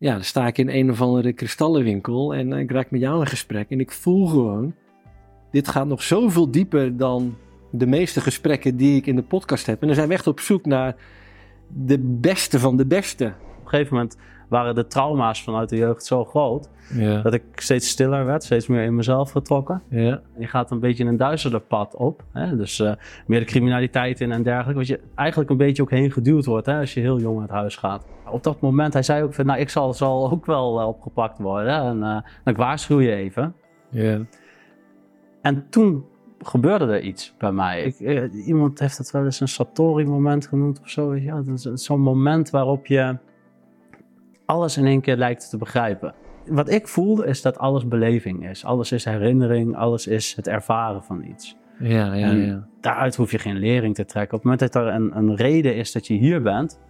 ja, dan sta ik in een of andere kristallenwinkel en ik raak met jou in gesprek. En ik voel gewoon, dit gaat nog zoveel dieper dan de meeste gesprekken die ik in de podcast heb. En dan zijn we echt op zoek naar de beste van de beste. Op een gegeven moment waren de trauma's vanuit de jeugd zo groot Ja. dat ik steeds stiller werd, steeds meer in mezelf getrokken. Ja. Je gaat een beetje een duisterder pad op. Hè? Dus eh, meer de criminaliteit in en dergelijke. Wat je eigenlijk een beetje ook heen geduwd wordt hè? als je heel jong uit huis gaat. Op dat moment, hij zei ook van, nou ik zal, zal ook wel eh, opgepakt worden. En eh, ik waarschuw je even. Ja. En toen gebeurde er iets bij mij. Ik, iemand heeft het wel eens een Satori-moment genoemd of zo. is zo'n moment waarop je alles in één keer lijkt te begrijpen. Wat ik voelde is dat alles beleving is. Alles is herinnering, alles is het ervaren van iets. Ja, ja, En ja. Daaruit hoef je geen lering te trekken. Op het moment dat er een, een reden is dat je hier bent,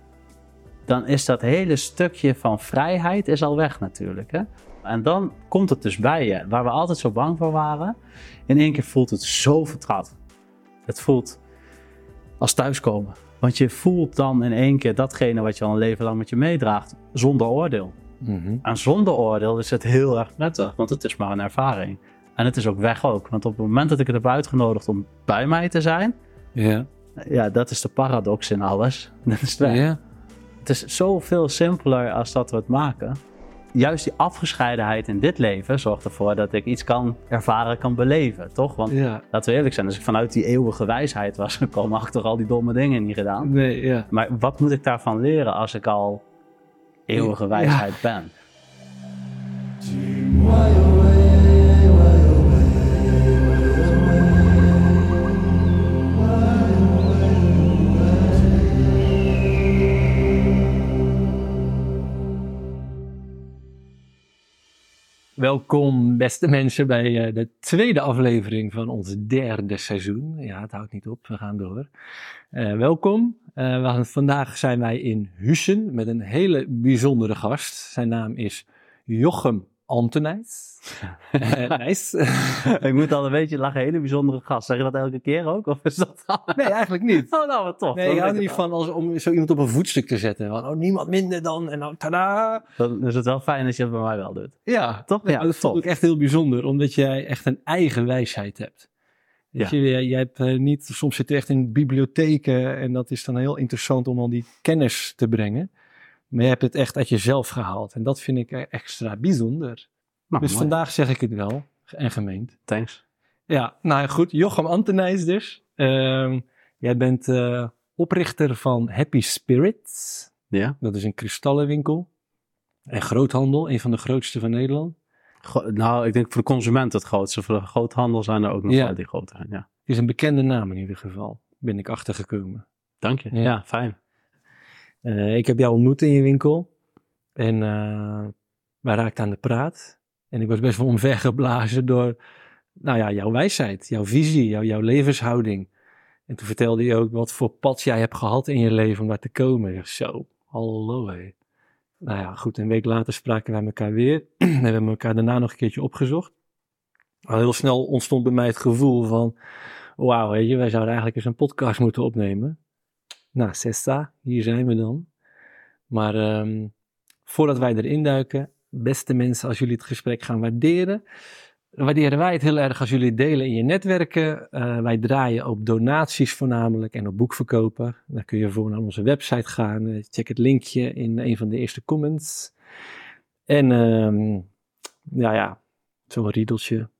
dan is dat hele stukje van vrijheid is al weg natuurlijk. Hè? En dan komt het dus bij je, waar we altijd zo bang voor waren. In één keer voelt het zo vertrouwd. Het voelt als thuiskomen. Want je voelt dan in één keer datgene wat je al een leven lang met je meedraagt, zonder oordeel. Mhm. En zonder oordeel is het heel erg prettig, want het is maar een ervaring. En het is ook weg ook. Want op het moment dat ik het heb uitgenodigd om bij mij te zijn, Ja. ja, dat is de paradox in alles. Dat is het. Ja. Het is zoveel simpeler als dat we het maken. Juist die afgescheidenheid in dit leven zorgt ervoor dat ik iets kan ervaren, kan beleven, toch? Want Ja. laten we eerlijk zijn, als ik vanuit die eeuwige wijsheid was gekomen, had ik toch al die domme dingen niet gedaan. Nee, ja. Maar wat moet ik daarvan leren als ik al eeuwige Ja. wijsheid ben? Welkom, beste mensen, bij eh, de tweede aflevering van ons derde seizoen. Ja, het houdt niet op, we gaan door. Eh, welkom. Eh, vandaag zijn wij in Hussen met een hele bijzondere gast. Zijn naam is Jochem Antonijs. Eh, nice. ik moet al een beetje lachen, hele bijzondere gast. Zeg je dat elke keer ook? Of is dat nee, eigenlijk niet. Oh, nou wat tof. Nee, ik hou er niet van als, om zo iemand op een voetstuk te zetten. Van, oh, niemand minder dan, en dan tada. al. Dan is het wel fijn als je het bij mij wel doet. Ja, Toch? Ja, Ja, dat vond ik echt heel bijzonder, omdat jij echt een eigen wijsheid hebt. Ja. je, jij, jij hebt eh, niet, soms zit je echt in bibliotheken en dat is dan heel interessant om al die kennis te brengen. Maar je hebt het echt uit jezelf gehaald en dat vind ik extra bijzonder. Nou, dus mooi. vandaag zeg ik het wel en gemeend. Thanks. Ja, nou goed, Jochem Antenijs dus. Ehm, jij bent eh, oprichter van Happy Spirits. Ja? Dat is een kristallenwinkel en groothandel, een van de grootste van Nederland. Go- nou, ik denk voor de consument het grootste. Voor de groothandel zijn er ook nog Ja. wel die grote. Ja. Het is een bekende naam in ieder geval, ben ik achtergekomen. Dank je. Ja. Ja, fijn. Eh, ik heb jou ontmoet in je winkel en eh, wij raakten aan de praat. En ik was best wel omvergeblazen door nou ja, jouw wijsheid, jouw visie, jouw, jouw levenshouding. En toen vertelde je ook wat voor pad jij hebt gehad in je leven om daar te komen. Ik Zo, hallo hé. Nou ja, goed, een week later spraken wij elkaar weer. en we hebben elkaar daarna nog een keertje opgezocht. Al heel snel ontstond bij mij het gevoel van, wauw, weet je, wij zouden eigenlijk eens een podcast moeten opnemen. Nou, Sesta, hier zijn we dan. Maar ehm, voordat wij erin duiken, beste mensen, als jullie het gesprek gaan waarderen, waarderen wij het heel erg als jullie delen in je netwerken. Eh, wij draaien op donaties voornamelijk en op boekverkopen. Dan kun je voor naar onze website gaan. Eh, check het linkje in een van de eerste comments. En ehm, ja, zo'n riedeltje.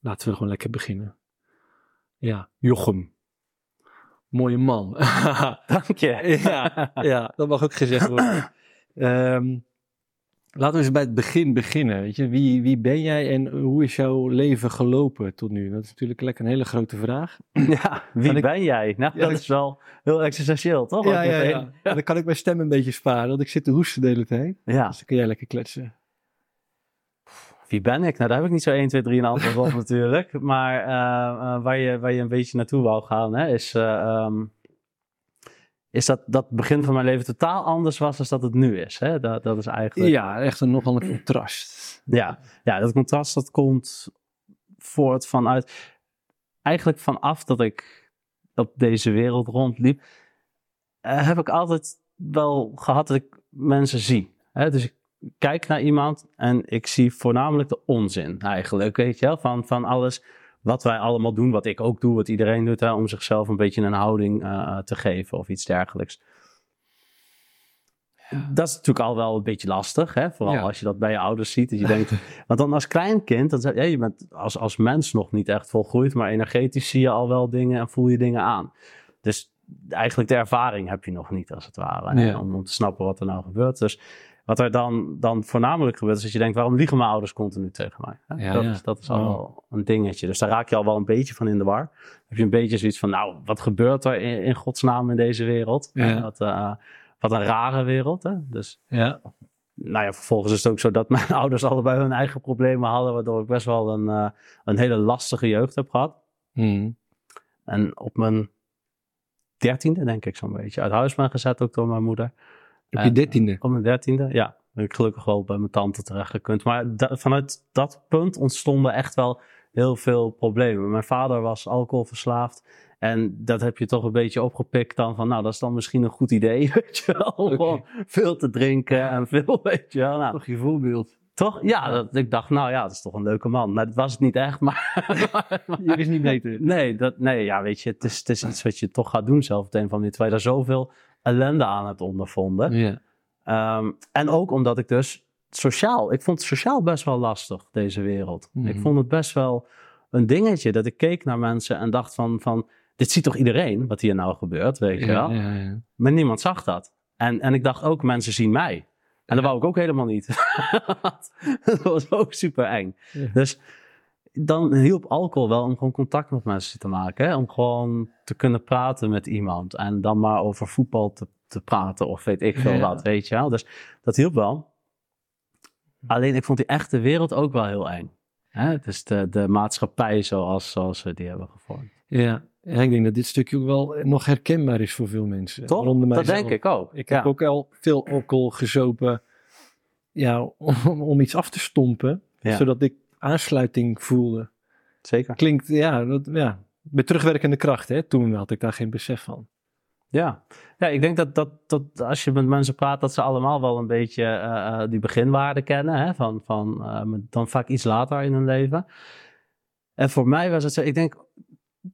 Laten we gewoon lekker beginnen. Ja, Jochem. Mooie man. Dank je. ja, ja, dat mag ook gezegd worden. Ehm, laten we eens bij het begin beginnen. Weet je? Wie, wie ben jij en hoe is jouw leven gelopen tot nu? Dat is natuurlijk lekker een hele grote vraag. Ja, wie ik- ben jij? Nou, Ja, dat ik- is wel heel existentieel, toch? Ook meteen. Dan kan ik mijn stem een beetje sparen, want ik zit te hoesten de hele tijd. Ja, Dus dan kun jij lekker kletsen. Wie ben ik? Nou, daar heb ik niet zo 1, 2, 3 een antwoord op natuurlijk. Maar eh, eh, waar, je, waar je een beetje naartoe wou gaan, hè, is, eh, ehm, is dat, dat het begin van mijn leven totaal anders was dan dat het nu is. Hè? Dat, dat is eigenlijk... Ja, echt een, nogal een contrast. Ja, ja, dat contrast dat komt voort vanuit. Eigenlijk vanaf dat ik op deze wereld rondliep, heb ik altijd wel gehad dat ik mensen zie. Hè? Dus ik kijk naar iemand en ik zie voornamelijk de onzin eigenlijk, weet je wel, van, van alles wat wij allemaal doen, wat ik ook doe, wat iedereen doet, hè, om zichzelf een beetje een houding uh, te geven of iets dergelijks. Dat is natuurlijk al wel een beetje lastig, hè? vooral Ja. als je dat bij je ouders ziet. Dat je denkt, want dan als kleinkind, dan, ja, je bent als, als mens nog niet echt volgroeid, maar energetisch zie je al wel dingen en voel je dingen aan. Dus eigenlijk de ervaring heb je nog niet, als het ware, om, om te snappen wat er nou gebeurt. Dus wat er dan, dan voornamelijk gebeurt, is dat je denkt, waarom liegen mijn ouders continu tegen mij? Ja, dat, ja. Is, dat is al Oh. wel een dingetje. Dus daar raak je al wel een beetje van in de war. Dan heb je een beetje zoiets van, nou, wat gebeurt er in, in godsnaam in deze wereld? Ja. Wat, eh, wat een rare wereld, hè? Dus Ja. nou ja, vervolgens is het ook zo dat mijn ouders allebei hun eigen problemen hadden, waardoor ik best wel een, eh, een hele lastige jeugd heb gehad. Hmm. En op mijn dertiende, denk ik zo'n beetje, uit huis ben gezet ook door mijn moeder. Op je En- dertiende. Op mijn dertiende, ja. Ben ik gelukkig wel bij mijn tante terecht gekund. Maar da- vanuit dat punt ontstonden echt wel heel veel problemen. Mijn vader was alcoholverslaafd. En dat heb je toch een beetje opgepikt dan van, nou, dat is dan misschien een goed idee, weet je wel. Gewoon veel te drinken en veel, weet je wel. Nou, Toch je voorbeeld. toch? Ja, dat, ik dacht, nou ja, dat is toch een leuke man. Maar dat was het niet echt, maar... Je is niet beter. nee, dat, nee, ja, weet je, het is, het is iets wat je toch gaat doen zelf op een andere manier. Terwijl je daar zoveel ellende aan hebt ondervonden. Ja. Ehm, en ook omdat ik dus sociaal, ik vond het sociaal best wel lastig, deze wereld. Mhm. Ik vond het best wel een dingetje dat ik keek naar mensen en dacht van, van dit ziet toch iedereen wat hier nou gebeurt, weet je wel. Ja, ja. Maar niemand zag dat. En, en ik dacht ook, mensen zien mij. En dat wou ik ook helemaal niet. dat was ook super eng. Dus dan hielp alcohol wel om gewoon contact met mensen te maken. Hè? Om gewoon te kunnen praten met iemand. En dan maar over voetbal te, te praten of weet ik veel Ja. wat, weet je wel. Dus dat hielp wel. Alleen ik vond die echte wereld ook wel heel eng. Hè? Dus de, de maatschappij zoals, zoals we die hebben gevormd. Ja. Ja, ik denk dat dit stukje ook wel nog herkenbaar is voor veel mensen. Toch? Waaronder Dat denk ik ook. Ik heb ook al veel alcohol gezopen ja, om, om iets af te stompen, Ja. zodat ik aansluiting voelde. Zeker. Klinkt, ja, dat, ja, met terugwerkende kracht, hè. Toen had ik daar geen besef van. Ja. ja, ik denk dat, dat, dat als je met mensen praat, dat ze allemaal wel een beetje eh, eh, die beginwaarden kennen. Hè? Van, van, eh, dan vaak iets later in hun leven. En voor mij was het zo, ik denk,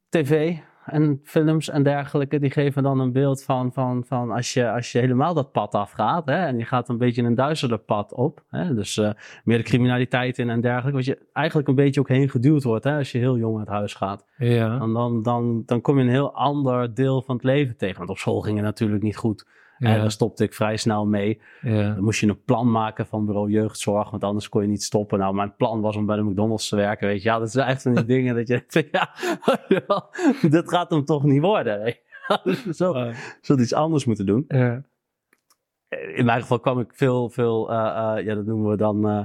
tv en films en dergelijke, die geven dan een beeld van, van, van als, je, als je helemaal dat pad afgaat. Hè? En je gaat een beetje een duisterder pad op. Hè? Dus eh, meer de criminaliteit in en dergelijke. Wat je eigenlijk een beetje ook heen geduwd wordt hè? als je heel jong uit huis gaat. Ja, Dan, dan, dan, dan kom je een heel ander deel van het leven tegen. Want op school ging het natuurlijk niet goed. En daar stopte ik vrij snel mee. ja. Dan moest je een plan maken van bureau jeugdzorg, want anders kon je niet stoppen. Nou, mijn plan was om bij de McDonald's te werken, weet je. Ja, dat zijn echt van die dingen dat je denkt, ja, dit gaat hem toch niet worden. je. Dus we zo, zult iets anders moeten doen. ja. In mijn geval kwam ik veel, veel, eh, eh, ja, dat noemen we dan eh,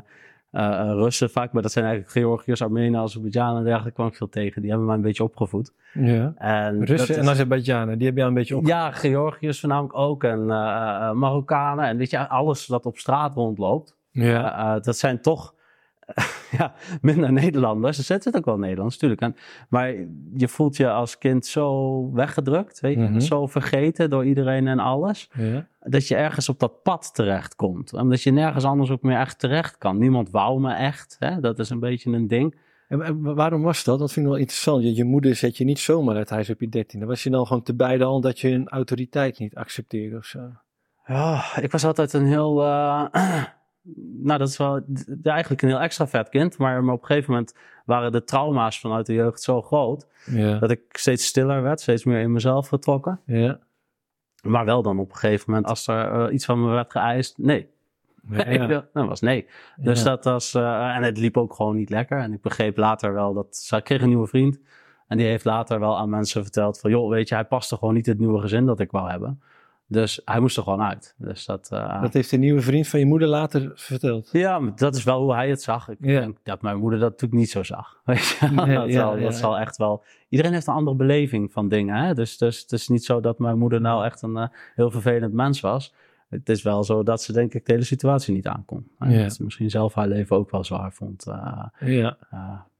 Russen vaak, maar dat zijn eigenlijk Georgiërs, Armenen, Azerbeidzjan en dergelijke kwam ik veel tegen. Die hebben mij een beetje opgevoed. ja. En Russen en Azerbeidzjanen, die heb je al een beetje op. Ja, Georgiërs voornamelijk ook. En eh, eh, Marokkanen. En weet je, alles dat op straat rondloopt. Ja, eh, eh, dat zijn toch ja, minder Nederlanders. Er zitten ook wel Nederlanders, natuurlijk. Maar je voelt je als kind zo weggedrukt. Weet je? Mhm. Zo vergeten door iedereen en alles. ja. Dat je ergens op dat pad terechtkomt. Omdat je nergens anders ook meer echt terecht kan. Niemand wou me echt. Hè? Dat is een beetje een ding. En, waarom was dat? Dat vind ik wel interessant. Je, je moeder zet je niet zomaar uit huis op je dertiende. Was je dan gewoon te beide al dat je een autoriteit niet accepteerde of zo? Ja, ik was altijd een heel. eh, nou, dat is wel eigenlijk een heel extravert kind. Maar, maar op een gegeven moment waren de trauma's vanuit de jeugd zo groot. Ja, dat ik steeds stiller werd, steeds meer in mezelf getrokken. ja. Maar wel dan op een gegeven moment, als er eh, iets van me werd geëist, nee. ja, dat was nee. Dus dat was. eh, en het liep ook gewoon niet lekker. En ik begreep later wel dat. Ze kreeg een nieuwe vriend. En die heeft later wel aan mensen verteld: van joh, weet je, hij paste gewoon niet het nieuwe gezin dat ik wou hebben. Dus hij moest er gewoon uit. Dus dat. eh, Dat heeft de nieuwe vriend van je moeder later verteld. Ja, maar dat is wel hoe hij het zag. Ik Ja. denk dat mijn moeder dat natuurlijk niet zo zag. Weet je? Nee, dat, ja, zal, ja, dat zal echt wel... Iedereen heeft een andere beleving van dingen. Hè? Dus, dus het is niet zo dat mijn moeder nou echt een eh, heel vervelend mens was. Het is wel zo dat ze denk ik de hele situatie niet aankon. En. Dat ze misschien zelf haar leven ook wel zwaar vond. eh, Ja,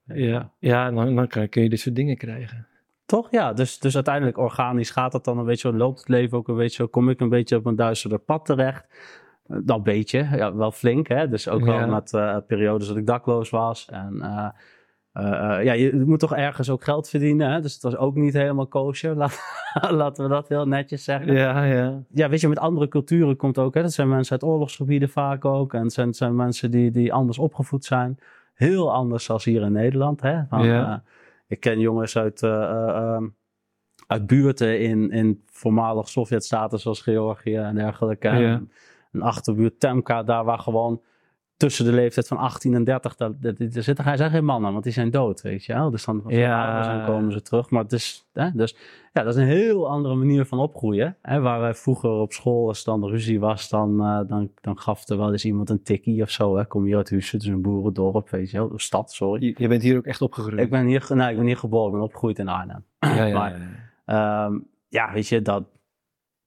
ja. ja dan, dan kun je dit soort dingen krijgen. Toch? Ja, dus, dus uiteindelijk organisch gaat dat dan een beetje zo, loopt het leven ook een beetje zo, kom ik een beetje op een duisterder pad terecht. Nou, een beetje, ja, wel flink. Hè? Dus ook Ja. wel met eh, periodes dat ik dakloos was. En eh, eh, eh, ja, je moet toch ergens ook geld verdienen. Hè? Dus het was ook niet helemaal kosher. Laat, laten we dat heel netjes zeggen. Ja, ja. Ja, weet je, met andere culturen komt ook. Hè? Dat zijn mensen uit oorlogsgebieden vaak ook. En het zijn, het zijn mensen die, die anders opgevoed zijn. Heel anders als hier in Nederland. Hè? Van, Ja. Ik ken jongens uit, eh, eh, ehm, uit buurten in, in voormalig Sovjet-staten zoals Georgië en dergelijke. Ja. Een achterbuurt Temka, daar waar gewoon tussen de leeftijd van 18 en 30, daar, daar, daar zitten hij zijn geen mannen, want die zijn dood, weet je wel. Dus dan Ja. zijn, komen ze terug. Maar het is, hè, dus ja, dat is een heel andere manier van opgroeien. Hè, waar wij vroeger op school, als er dan ruzie was, dan, eh, dan, dan gaf er wel eens iemand een tikkie of zo. Hè. Kom hier uit Hussen, dus een boerendorp, weet je wel. Een stad, sorry. Je, je bent hier ook echt opgegroeid. Ik ben hier, nee, ik ben hier geboren, ik ben opgegroeid in Arnhem. ja, ja, maar- ja. Ehm, ja, weet je, dat,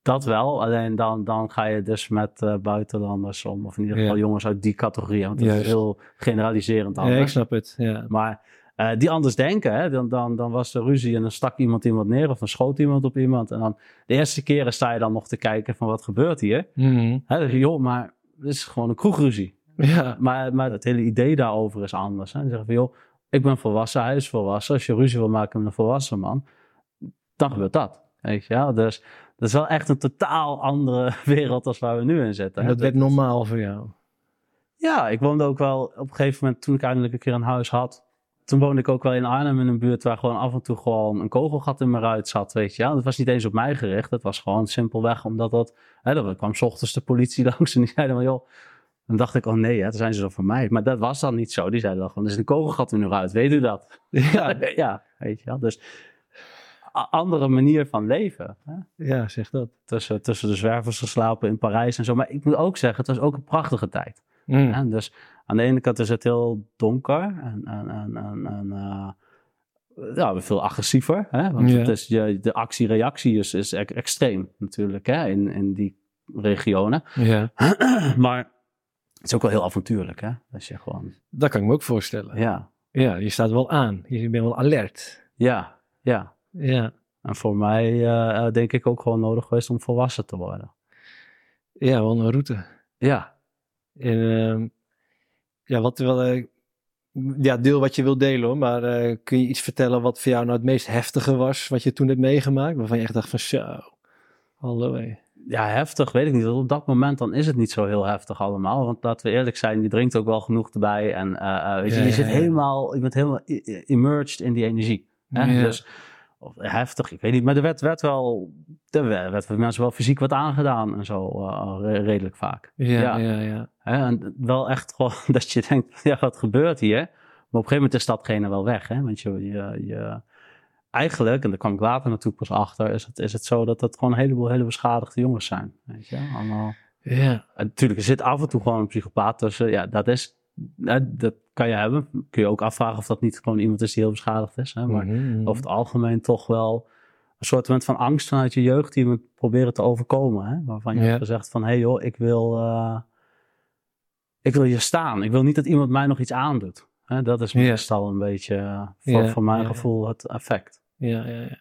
dat wel. Alleen dan, dan ga je dus met eh, buitenlanders om. Of in ieder geval Ja. jongens uit die categorie. Want dat Juist. is heel generaliserend Ja, ik anders. snap het. Ja. maar eh, die anders denken, hè, dan, dan, dan was er ruzie en dan stak iemand iemand neer. Of dan schoot iemand op iemand. En dan de eerste keren sta je dan nog te kijken van wat gebeurt hier. Hè, dan zeg je, joh, maar dit is gewoon een kroegruzie. Ja. Maar, maar het hele idee daarover is anders. Hè. Dan zeggen van, joh, ik ben volwassen, hij is volwassen. Als je ruzie wil maken met een volwassen man, dan gebeurt dat. Weet je wel? Dus dat is wel echt een totaal andere wereld als waar we nu in zitten. En hè. dat werd normaal voor jou. Ja, ik woonde ook wel op een gegeven moment, toen ik eindelijk een keer een huis had. Toen woonde ik ook wel in Arnhem in een buurt waar gewoon af en toe gewoon een kogelgat in mijn ruit zat, weet je. Dat was niet eens op mij gericht, dat was gewoon simpelweg omdat dat... Hè, er kwam 's ochtends de politie langs en die zeiden van, joh... Dan dacht ik, oh nee, hè, dan zijn ze dan voor mij. Maar dat was dan niet zo. Die zeiden dan gewoon, er is een kogelgat in uw ruit, weet u dat? Ja, ja, weet je wel. Dus andere manier van leven. Hè? ja zeg dat. Tussen, tussen de zwervers geslapen in Parijs en zo. Maar ik moet ook zeggen, het was ook een prachtige tijd. Mm. Dus aan de ene kant is het heel donker en, en, en, en, en eh, ja, veel agressiever. Hè? Want Ja. het is, je, de actie-reactie is, is e- extreem natuurlijk hè? In, in die regionen. Ja, maar het is ook wel heel avontuurlijk. Hè? Dat je gewoon, dat kan ik me ook voorstellen. ja, Ja, je staat wel aan. Je bent wel alert. ja, ja. Ja, En voor mij eh, eh, denk ik ook gewoon nodig geweest om volwassen te worden. ja wel een route. Ja. En, ehm, ja, wat wel, eh, ja, deel wat je wil delen hoor, maar kun je iets vertellen wat voor jou nou het meest heftige was, wat je toen hebt meegemaakt, waarvan je echt dacht van zo, hallo hé. ja, heftig weet ik niet. Op dat moment dan is het niet zo heel heftig allemaal. Want laten we eerlijk zijn, je drinkt ook wel genoeg erbij. En weet je, Ja, je ja, zit ja. helemaal, je bent helemaal immersed in die energie. Hè? Ja. Dus of, heftig, ik weet niet. Maar er werd, werd wel, er werd, mensen wel fysiek wat aangedaan en zo, eh, re- redelijk vaak. Ja, Ja. ja? En wel echt gewoon dat je denkt, ja, wat gebeurt hier? Maar op een gegeven moment is datgene wel weg. Hè? Want je, je, je, eigenlijk, en daar kwam ik later natuurlijk pas achter, is het, is het zo dat het gewoon een heleboel hele beschadigde jongens zijn. Weet je? Allemaal. Ja, En natuurlijk, er zit af en toe gewoon een psychopaat tussen. Ja, dat is, hè, dat kan je hebben. Kun je ook afvragen of dat niet gewoon iemand is die heel beschadigd is. Hè? Maar Mhm, mhm. over het algemeen toch wel een soort van angst vanuit je jeugd die we proberen te overkomen. Hè? Waarvan je Ja. hebt gezegd van, hé hey joh, ik wil, eh, ik wil hier staan. Ik wil niet dat iemand mij nog iets aandoet. Hè? Dat is Ja. meestal een beetje, eh, voor, Ja, voor mijn gevoel, het effect. ja, ja, ja.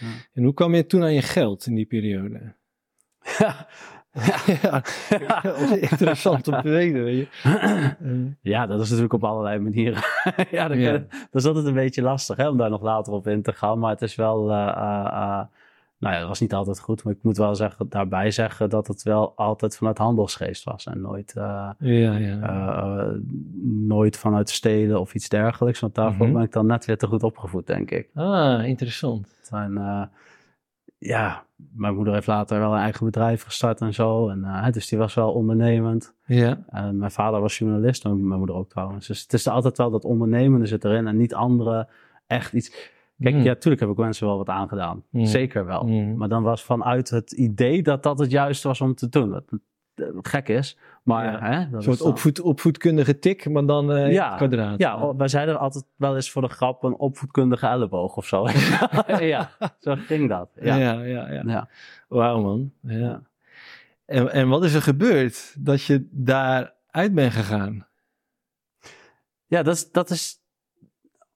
Ja. En hoe kwam je toen aan je geld in die periode? Ja. ja, dat is interessant om te weten, weet je. Ja, dat is natuurlijk op allerlei manieren. ja, dat, Ja. dat is altijd een beetje lastig hè, om daar nog later op in te gaan. Maar het is wel, eh, eh, eh, nou ja, dat was niet altijd goed. Maar ik moet wel zeggen, daarbij zeggen dat het wel altijd vanuit handelsgeest was. En nooit, ja, ja. nooit vanuit stelen of iets dergelijks. Want daarvoor Mhm. ben ik dan net weer te goed opgevoed, denk ik. ah, interessant. Ja, mijn moeder heeft later wel een eigen bedrijf gestart en zo. En, eh, dus die was wel ondernemend. Ja, En mijn vader was journalist en mijn moeder ook trouwens. Dus het is altijd wel dat ondernemende zit erin en niet andere echt iets. Kijk, Mm. ja, tuurlijk heb ik mensen wel wat aangedaan. Mm. Zeker wel. Mm. Maar dan was vanuit het idee dat dat het juiste was om te doen. Wat, gek is. Maar Ja. hè, dat een soort opvoed, opvoedkundige tik, maar dan in Ja, kwadraat. Ja, oh, wij zeiden altijd wel eens voor de grap een opvoedkundige elleboog of zo. ja, zo ging dat. ja, Ja. ja, ja. Ja. Wauw man. Ja. Ja. En, en wat is er gebeurd dat je daar uit bent gegaan? Ja, dat is, dat is.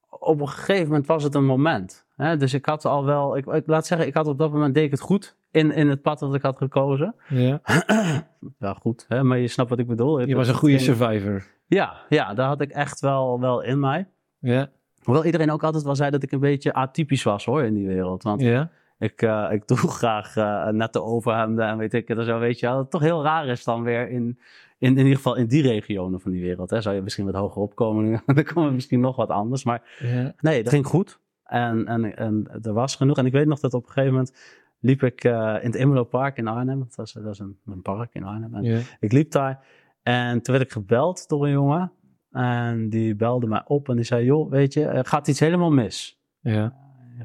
Op een gegeven moment was het een moment. Hè? Dus ik had al wel. Ik, ik laat zeggen, ik had op dat moment deed ik het goed. In, in het pad dat ik had gekozen. Ja. ja, goed, hè? maar je snapt wat ik bedoel. Je was een goede survivor. Ja, ja, daar had ik echt wel, wel in mij. Ja. Hoewel iedereen ook altijd wel zei dat ik een beetje atypisch was hoor in die wereld. Want Ja. ik, eh, ik doe graag eh nette overhemden en weet ik het zo, weet je wel. Dat het toch heel raar is dan weer in, in, in ieder geval in die regionen van die wereld. Hè. Zou je misschien wat hoger opkomen, dan komen we misschien nog wat anders. Maar Ja. nee, dat ging goed. En, en, en er was genoeg. En ik weet nog dat op een gegeven moment liep ik eh, in het Imelo Park in Arnhem. Dat, was, dat is een, een park in Arnhem. En ik liep daar en toen werd ik gebeld door een jongen. En die belde mij op en die zei, joh, weet je, er gaat iets helemaal mis. Ja.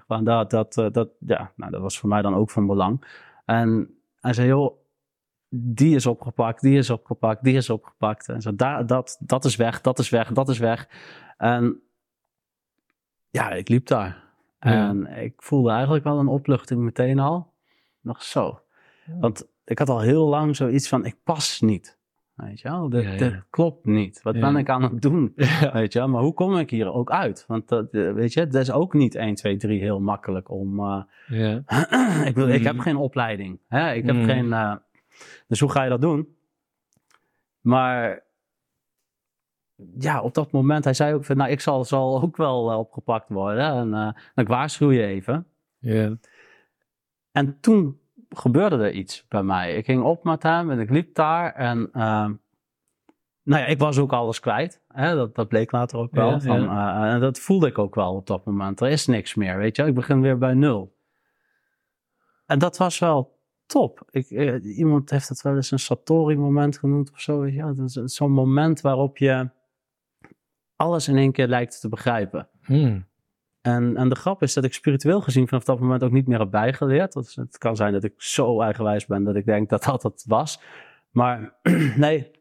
Gewoon dat, dat, eh, dat, ja, nou, dat was voor mij dan ook van belang. En hij zei, joh, die is opgepakt, die is opgepakt, die is opgepakt. En zo, daar, dat, dat is weg, dat is weg, dat is weg. En ja, ik liep daar. Ja. En ik voelde eigenlijk wel een opluchting meteen al. Nog zo. Want ik had al heel lang zoiets van, ik pas niet. Weet je wel, Ja, ja. dit klopt niet. Wat ben ik aan het doen? Weet je, wel? maar hoe kom ik hier ook uit? Want dat, eh, weet je, dat is ook niet 1, 2, 3 heel makkelijk om. eh, Ja. ik, bedoel, ik heb Mhm. geen opleiding. Hè? Ik heb Mhm. geen. eh, dus hoe ga je dat doen? Maar ja, op dat moment, hij zei ook van, nou, ik zal, zal ook wel eh, opgepakt worden. En eh, ik waarschuw je even. Ja. En toen gebeurde er iets bij mij. Ik ging op met hem en ik liep daar. En ehm, nou ja, ik was ook alles kwijt. Hè? Dat, dat bleek later ook wel. Ja, van, eh, en dat voelde ik ook wel op dat moment. Er is niks meer, weet je. Ik begin weer bij nul. En dat was wel top. Ik, eh, iemand heeft het wel eens een Satori-moment genoemd of zo. Weet je? wel. Dat is zo'n moment waarop je alles in één keer lijkt te begrijpen. Hmm. En, en de grap is dat ik spiritueel gezien vanaf dat moment ook niet meer heb bijgeleerd. Het kan zijn dat ik zo eigenwijs ben dat ik denk dat dat het was. Maar nee,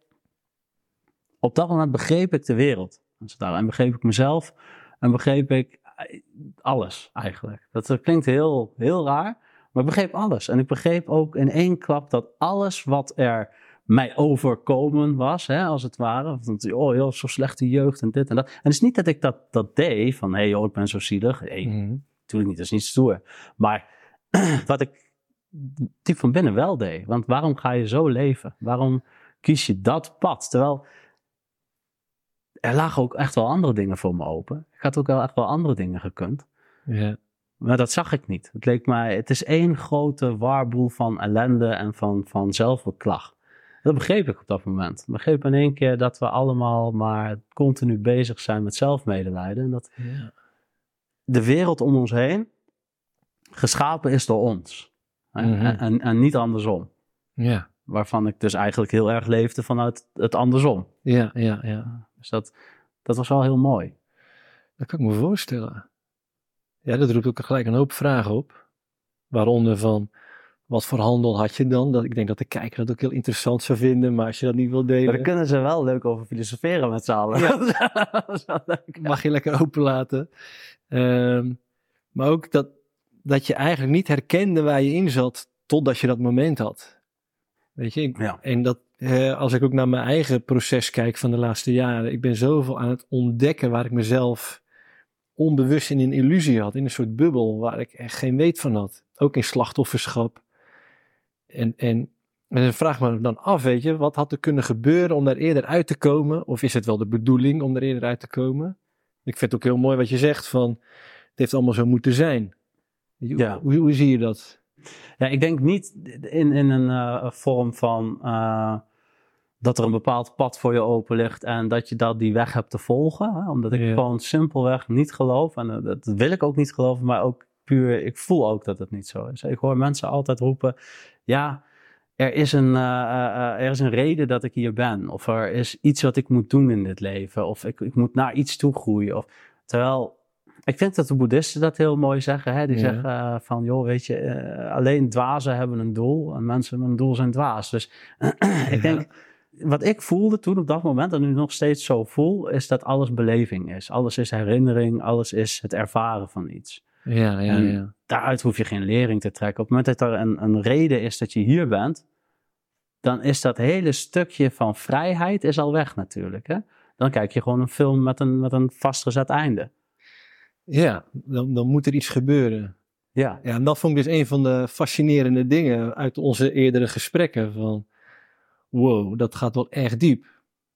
op dat moment begreep ik de wereld. Dus En begreep ik mezelf en begreep ik eh, alles eigenlijk. Dat, dat klinkt heel, heel raar, maar ik begreep alles. En ik begreep ook in één klap dat alles wat er mij overkomen was, hè, als het ware. Want, oh, heel zo slechte jeugd en dit en dat. En het is niet dat ik dat, dat deed, van hé, hey, joh, ik ben zo zielig. Nee, Hmm. natuurlijk niet, dat is niet stoer. Maar wat ik diep van binnen wel deed. Want waarom ga je zo leven? Waarom kies je dat pad? Terwijl er lagen ook echt wel andere dingen voor me open. Ik had ook wel echt wel andere dingen gekund. Ja. Maar dat zag ik niet. Het leek mij, het is één grote warboel van ellende en van, van zelfbeklag. Dat begreep ik op dat moment. Ik begreep in één keer dat we allemaal maar continu bezig zijn met zelfmedelijden. En dat Ja. de wereld om ons heen geschapen is door ons. Mhm. En, en, en niet andersom. Ja. Waarvan ik dus eigenlijk heel erg leefde vanuit het andersom. Ja. Ja. Ja. Dus dat, dat was wel heel mooi. Dat kan ik me voorstellen. Ja, dat roept ook gelijk een hoop vragen op. Waaronder van, wat voor handel had je dan? Dat, ik denk dat de kijker dat ook heel interessant zou vinden, maar als je dat niet wil Maar delen, daar kunnen ze wel leuk over filosoferen met z'n allen. Ja. dat is wel leuk. mag je lekker openlaten. Ehm, maar ook dat, dat je eigenlijk niet herkende waar je in zat, totdat je dat moment had. Weet je, ik- Ja. en dat, eh, als ik ook naar mijn eigen proces kijk van de laatste jaren, ik ben zoveel aan het ontdekken waar ik mezelf onbewust in een illusie had, in een soort bubbel waar ik echt geen weet van had. Ook in slachtofferschap. En, en, en dan vraag ik me dan af, weet je, wat had er kunnen gebeuren om daar eerder uit te komen? Of is het wel de bedoeling om er eerder uit te komen? Ik vind het ook heel mooi wat je zegt van, het heeft allemaal zo moeten zijn. Hoe, Ja. hoe, hoe zie je dat? Ja, ik denk niet in, in een eh, vorm van eh, dat er een bepaald pad voor je open ligt en dat je dat die weg hebt te volgen. Hè? Omdat ik Ja. gewoon simpelweg niet geloof. En eh, dat wil ik ook niet geloven, maar ook puur, ik voel ook dat het niet zo is. Ik hoor mensen altijd roepen, ja, er is een, eh, eh, eh, er is een reden dat ik hier ben. Of er is iets wat ik moet doen in dit leven. Of ik, ik moet naar iets toe groeien. Of, terwijl, ik vind dat de boeddhisten dat heel mooi zeggen. Hè? Die Ja. zeggen van, joh, weet je, alleen dwazen hebben een doel. En mensen met een doel zijn dwaas. Dus ik denk, wat ik voelde toen op dat moment, en nu nog steeds zo voel, is dat alles beleving is. Alles is herinnering, alles is het ervaren van iets. Ja, ja, En ja. Daaruit hoef je geen lering te trekken. Op het moment dat er een, een reden is dat je hier bent, dan is dat hele stukje van vrijheid is al weg natuurlijk. Hè? Dan kijk je gewoon een film met een, met een vastgezet einde. Ja, dan, dan moet er iets gebeuren. Ja. Ja, en dat vond ik dus een van de fascinerende dingen uit onze eerdere gesprekken. Van, wow, dat gaat wel echt diep.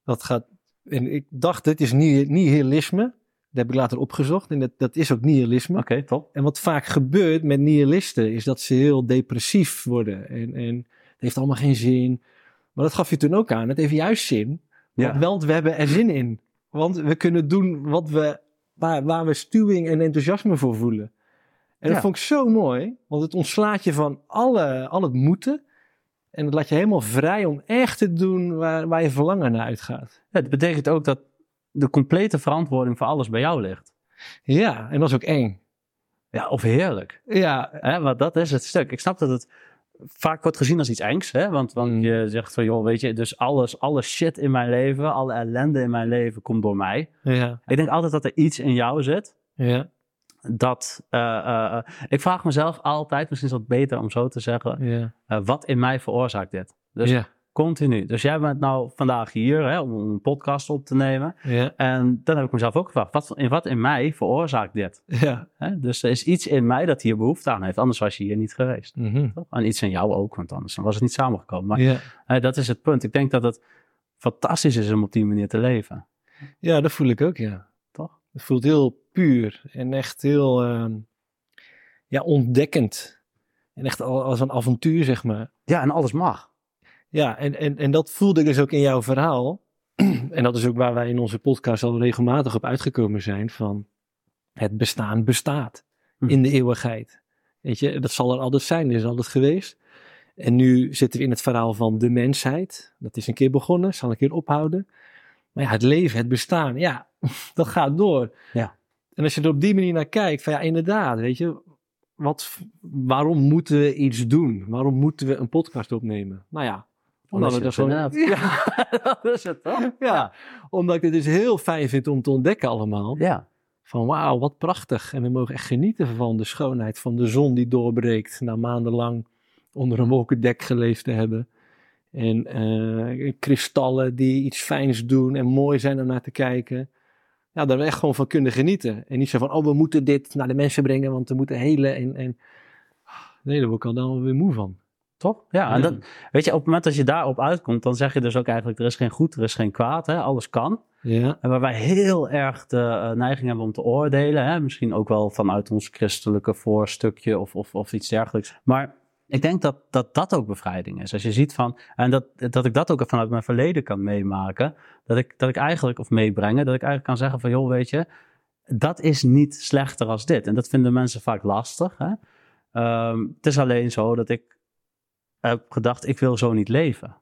Dat gaat, en ik dacht, het is ni- nihilisme. Dat heb ik later opgezocht en dat, dat is ook nihilisme. Oké, top. En wat vaak gebeurt met nihilisten is dat ze heel depressief worden. En, en het heeft allemaal geen zin. Maar dat gaf je toen ook aan. Het heeft juist zin. Ja. Want we hebben er zin in. Want we kunnen doen wat we, waar, waar we stuwing en enthousiasme voor voelen. En dat vond ik zo mooi. Want het ontslaat je van alle, al het moeten. En het laat je helemaal vrij om echt te doen waar, waar je verlangen naar uitgaat. Ja, Het betekent ook dat de complete verantwoording voor alles bij jou ligt. Ja, en dat is ook eng. Ja, of heerlijk. Ja, Hè, want dat is het stuk. Ik snap dat het vaak wordt gezien als iets engs. Hè? Want, want Mm. je zegt van, joh, weet je, dus alles, alle shit in mijn leven, alle ellende in mijn leven komt door mij. ja, Ik denk altijd dat er iets in jou zit. ja, Dat, eh, eh, eh, ik vraag mezelf altijd, misschien is het beter om zo te zeggen, ja. wat in mij veroorzaakt dit? Dus ja, continu. Dus jij bent nou vandaag hier hè, om een podcast op te nemen. ja, En dan heb ik mezelf ook gevraagd, wat, in wat in mij veroorzaakt dit? ja. Hè? Dus er is iets in mij dat hier behoefte aan heeft, anders was je hier niet geweest. Toch? En iets in jou ook, want anders was het niet samengekomen. Maar ja. eh, dat is het punt. Ik denk dat het fantastisch is om op die manier te leven. Ja, dat voel ik ook, ja. Toch? Het voelt heel puur en echt heel ehm, ja, ontdekkend. En echt al- als een avontuur, zeg maar. Ja, en alles mag. Ja, en, en, en dat voelde ik dus ook in jouw verhaal. en dat is ook waar wij in onze podcast al regelmatig op uitgekomen zijn. Van het bestaan bestaat Hm. in de eeuwigheid. Weet je, dat zal er altijd zijn, dat is altijd geweest. En nu zitten we in het verhaal van de mensheid. Dat is een keer begonnen, zal een keer ophouden. Maar ja, het leven, het bestaan, ja, dat gaat door. Ja. En als je er op die manier naar kijkt, van ja, inderdaad, weet je, wat, waarom moeten we iets doen? Waarom moeten we een podcast opnemen? Nou ja, omdat er gewoon... inderdaad- Ja, dat is het toch? Ja, omdat ik het dus heel fijn vind om te ontdekken allemaal. Ja. Van wauw, wat prachtig. En we mogen echt genieten van de schoonheid van de zon die doorbreekt. Na maandenlang onder een wolkendek geleefd te hebben. En eh, kristallen die iets fijns doen en mooi zijn om naar te kijken. Ja, daar we echt gewoon van kunnen genieten. En niet zo van, oh, we moeten dit naar de mensen brengen, want we moeten helen. En, en... Nee, daar word ik al dan weer moe van. Toch? Ja, en dat, weet je, op het moment dat je daarop uitkomt, dan zeg je dus ook eigenlijk, er is geen goed, er is geen kwaad, hè? alles kan. Ja, En waar wij heel erg de eh, neiging hebben om te oordelen, hè? misschien ook wel vanuit ons christelijke voorstukje of, of, of iets dergelijks. Maar ik denk dat, dat dat ook bevrijding is. Als je ziet van, en dat, dat ik dat ook vanuit mijn verleden kan meemaken, dat ik, dat ik eigenlijk, of meebrengen, dat ik eigenlijk kan zeggen van, joh, weet je, dat is niet slechter als dit. En dat vinden mensen vaak lastig. Hè? Ehm, het is alleen zo dat ik heb gedacht, ik wil zo niet leven.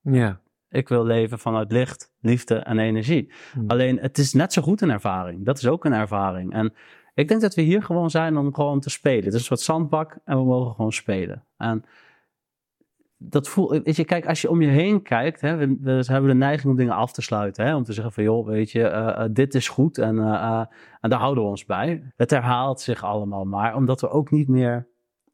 ja. Ik wil leven vanuit licht, liefde en energie. Hmm. Alleen het is net zo goed een ervaring. Dat is ook een ervaring. En ik denk dat we hier gewoon zijn om gewoon te spelen. Het is een soort zandbak en we mogen gewoon spelen. En dat voel, weet je, kijk, als je om je heen kijkt, hè, we, we hebben de neiging om dingen af te sluiten. Hè, om te zeggen van, joh, weet je, eh, eh, dit is goed en, eh, en daar houden we ons bij. Het herhaalt zich allemaal maar, omdat we ook niet meer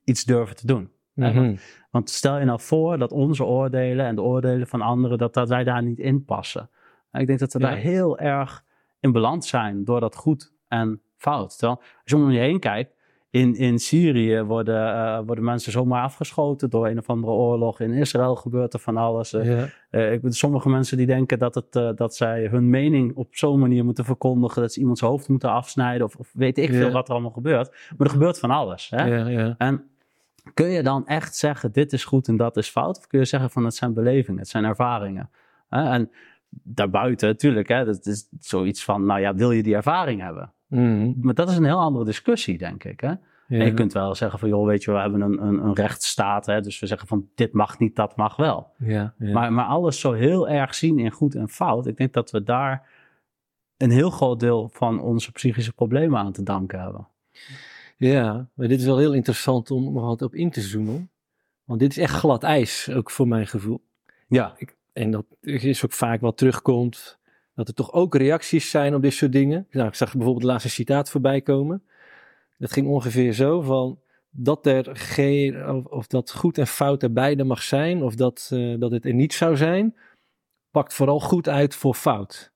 iets durven te doen. Mhm. want stel je nou voor dat onze oordelen en de oordelen van anderen, dat, dat wij daar niet in passen. En ik denk dat we Ja. daar heel erg in balans zijn door dat goed en fout. Terwijl, als je om je heen kijkt, in, in Syrië worden, eh, worden mensen zomaar afgeschoten door een of andere oorlog. In Israël gebeurt er van alles. Eh, Ja. eh, ik, sommige mensen die denken dat, het, dat zij hun mening op zo'n manier moeten verkondigen. Dat ze iemands hoofd moeten afsnijden. Of, of weet ik Ja. veel wat er allemaal gebeurt. Maar er gebeurt van alles. Hè? Ja, ja. En kun je dan echt zeggen, dit is goed en dat is fout? Of kun je zeggen van, het zijn belevingen, het zijn ervaringen? Hè? En daarbuiten, natuurlijk, hè, dat is zoiets van, nou ja, wil je die ervaring hebben? Mhm. Maar dat is een heel andere discussie, denk ik. Hè? Ja. En je kunt wel zeggen van, joh, weet je, we hebben een, een, een rechtsstaat, hè, dus we zeggen van, dit mag niet, dat mag wel. Ja, ja. Maar, maar alles zo heel erg zien in goed en fout, ik denk dat we daar een heel groot deel van onze psychische problemen aan te danken hebben. Ja, maar dit is wel heel interessant om nog wat op in te zoomen. Want dit is echt glad ijs, ook voor mijn gevoel. Ja, En dat is ook vaak wat terugkomt, dat er toch ook reacties zijn op dit soort dingen. Nou, ik zag bijvoorbeeld het laatste citaat voorbij komen. Dat ging ongeveer zo van dat er geen, of, of dat goed en fout er beide mag zijn, of dat, eh, dat het er niet zou zijn, pakt vooral goed uit voor fout.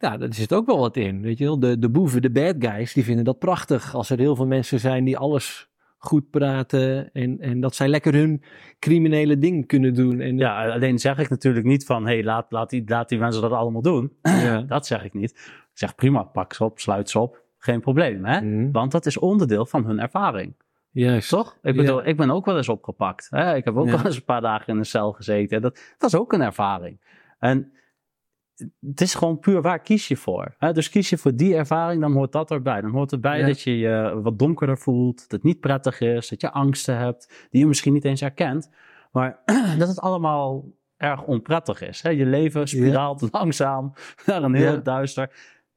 Ja, daar zit ook wel wat in. Weet je wel, de, de boeven, de bad guys, die vinden dat prachtig. Als er heel veel mensen zijn die alles goed praten en, en dat zij lekker hun criminele ding kunnen doen. En, Ja, alleen zeg ik natuurlijk niet van, hé, hey, laat, laat, die, laat die mensen dat allemaal doen. ja. Dat zeg ik niet. Ik zeg prima, pak ze op, sluit ze op. Geen probleem, hè? Mhm. Want dat is onderdeel van hun ervaring. Juist. Toch? Ik Ja. bedoel, ik ben ook wel eens opgepakt. Hè? Ik heb ook Ja. wel eens een paar dagen in een cel gezeten. Dat, dat is ook een ervaring. En het is gewoon puur waar kies je voor. Hè? Dus kies je voor die ervaring, dan hoort dat erbij. Dan hoort erbij Ja. dat je je wat donkerder voelt, dat het niet prettig is, dat je angsten hebt, die je misschien niet eens herkent. Maar dat het allemaal erg onprettig is. Hè? Je leven spiraalt langzaam naar een heel Ja. duister.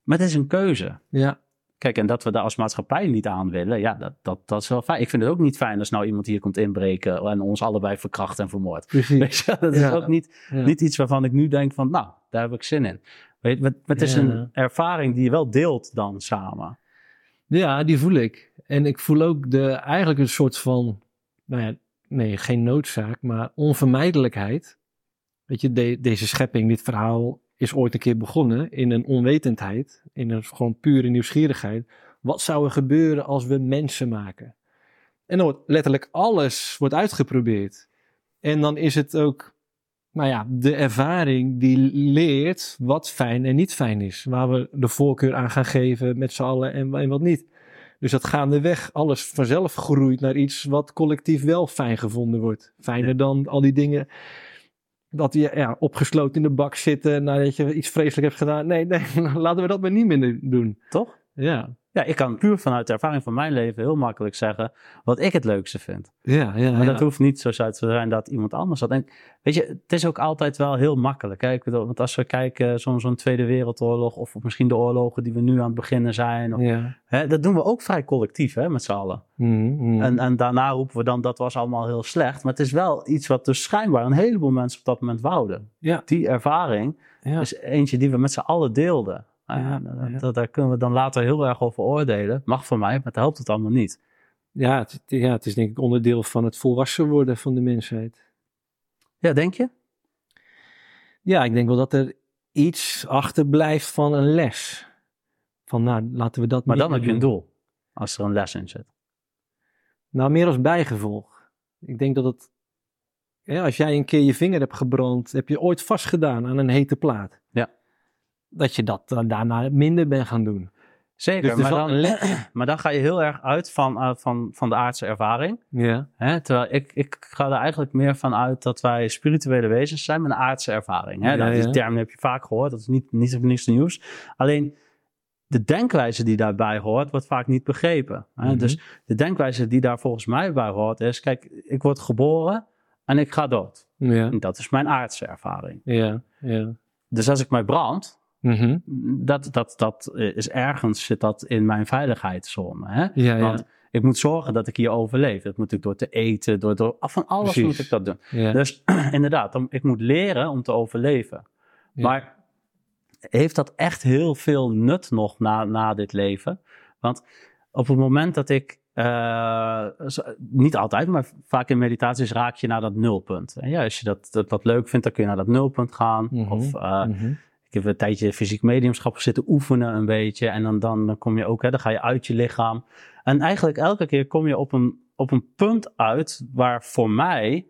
Maar het is een keuze. Ja. Kijk, en dat we daar als maatschappij niet aan willen, ja, dat, dat, dat is wel fijn. Ik vind het ook niet fijn als nou iemand hier komt inbreken en ons allebei verkracht en vermoord. Precies. Je, dat is Ja. ook niet, Ja. niet iets waarvan ik nu denk van, nou, daar heb ik zin in. Weet, maar het is Ja. een ervaring die je wel deelt dan samen. Ja, die voel ik. En ik voel ook de, eigenlijk een soort van, nou ja, nee, geen noodzaak, maar onvermijdelijkheid. Weet je, de- deze schepping, dit verhaal is ooit een keer begonnen in een onwetendheid, in een gewoon pure nieuwsgierigheid. Wat zou er gebeuren als we mensen maken? En dan wordt letterlijk alles wordt uitgeprobeerd. En dan is het ook, nou ja, de ervaring die leert wat fijn en niet fijn is. Waar we de voorkeur aan gaan geven met z'n allen en, en wat niet. Dus dat gaandeweg alles vanzelf groeit naar iets wat collectief wel fijn gevonden wordt. Fijner dan al die dingen dat je ja, opgesloten in de bak zitten nadat je iets vreselijk hebt gedaan. Nee, nee, laten we dat maar niet meer doen. Toch? Ja, Ja, ik kan puur vanuit de ervaring van mijn leven heel makkelijk zeggen wat ik het leukste vind. ja, ja. Maar ja. dat hoeft niet zo te zijn dat iemand anders dat. En weet je, het is ook altijd wel heel makkelijk. Hè? Ik bedoel, want als we kijken, zo'n zo'n Tweede Wereldoorlog of misschien de oorlogen die we nu aan het beginnen zijn. Of, Ja. hè, dat doen we ook vrij collectief hè, met z'n allen. Mhm, mhm. En, en daarna roepen we dan dat was allemaal heel slecht. Maar het is wel iets wat dus schijnbaar een heleboel mensen op dat moment wouden. Ja. Die ervaring is eentje die we met z'n allen deelden. Ja, dat- dat- daar kunnen we dan later heel erg over oordelen. Mag van mij, maar het helpt het allemaal niet. Ja, het, ja, het is denk ik onderdeel van het volwassen worden van de mensheid. Ja, denk je? Ja, ik denk wel dat er iets achterblijft van een les. Van nou, laten we dat Maar dan heb je een doel. Als er een les in zit. Nou, meer als bijgevolg. Ik denk dat het... Als jij een keer je vinger hebt gebrand, heb je ooit vastgedaan aan een hete plaat. Ja. Dat je dat dan daarna minder bent gaan doen. Zeker, Dus maar, dan, maar dan ga je heel erg uit van, eh, van, van de aardse ervaring. Ja. Hè? Terwijl ik, ik ga er eigenlijk meer van uit dat wij spirituele wezens zijn met een aardse ervaring. Hè? Ja, Nou, die ja. term heb je vaak gehoord, dat is niet, niet niets nieuws. Alleen de denkwijze die daarbij hoort, wordt vaak niet begrepen. Hè? Mhm. Dus de denkwijze die daar volgens mij bij hoort is, kijk, ik word geboren en ik ga dood. Ja. En dat is mijn aardse ervaring. Ja. Ja. Dus als ik mij brand, Mhm. dat, dat, dat is ergens zit dat in mijn veiligheidszone. Hè? Ja, ja. Want ik moet zorgen dat ik hier overleef. Dat moet ik door te eten, door, door van alles Precies. moet ik dat doen. ja. Dus inderdaad, dan, ik moet leren om te overleven. Maar heeft dat echt heel veel nut nog na, na dit leven? Want op het moment dat ik, eh, niet altijd, maar vaak in meditaties raak je naar dat nulpunt. En ja, als je dat, dat, dat leuk vindt, dan kun je naar dat nulpunt gaan. Mhm. Of eh, Mhm. Ik heb een tijdje fysiek mediumschap zitten oefenen een beetje. En dan, dan, dan kom je ook, hè, dan ga je uit je lichaam. En eigenlijk elke keer kom je op een, op een punt uit waar voor mij...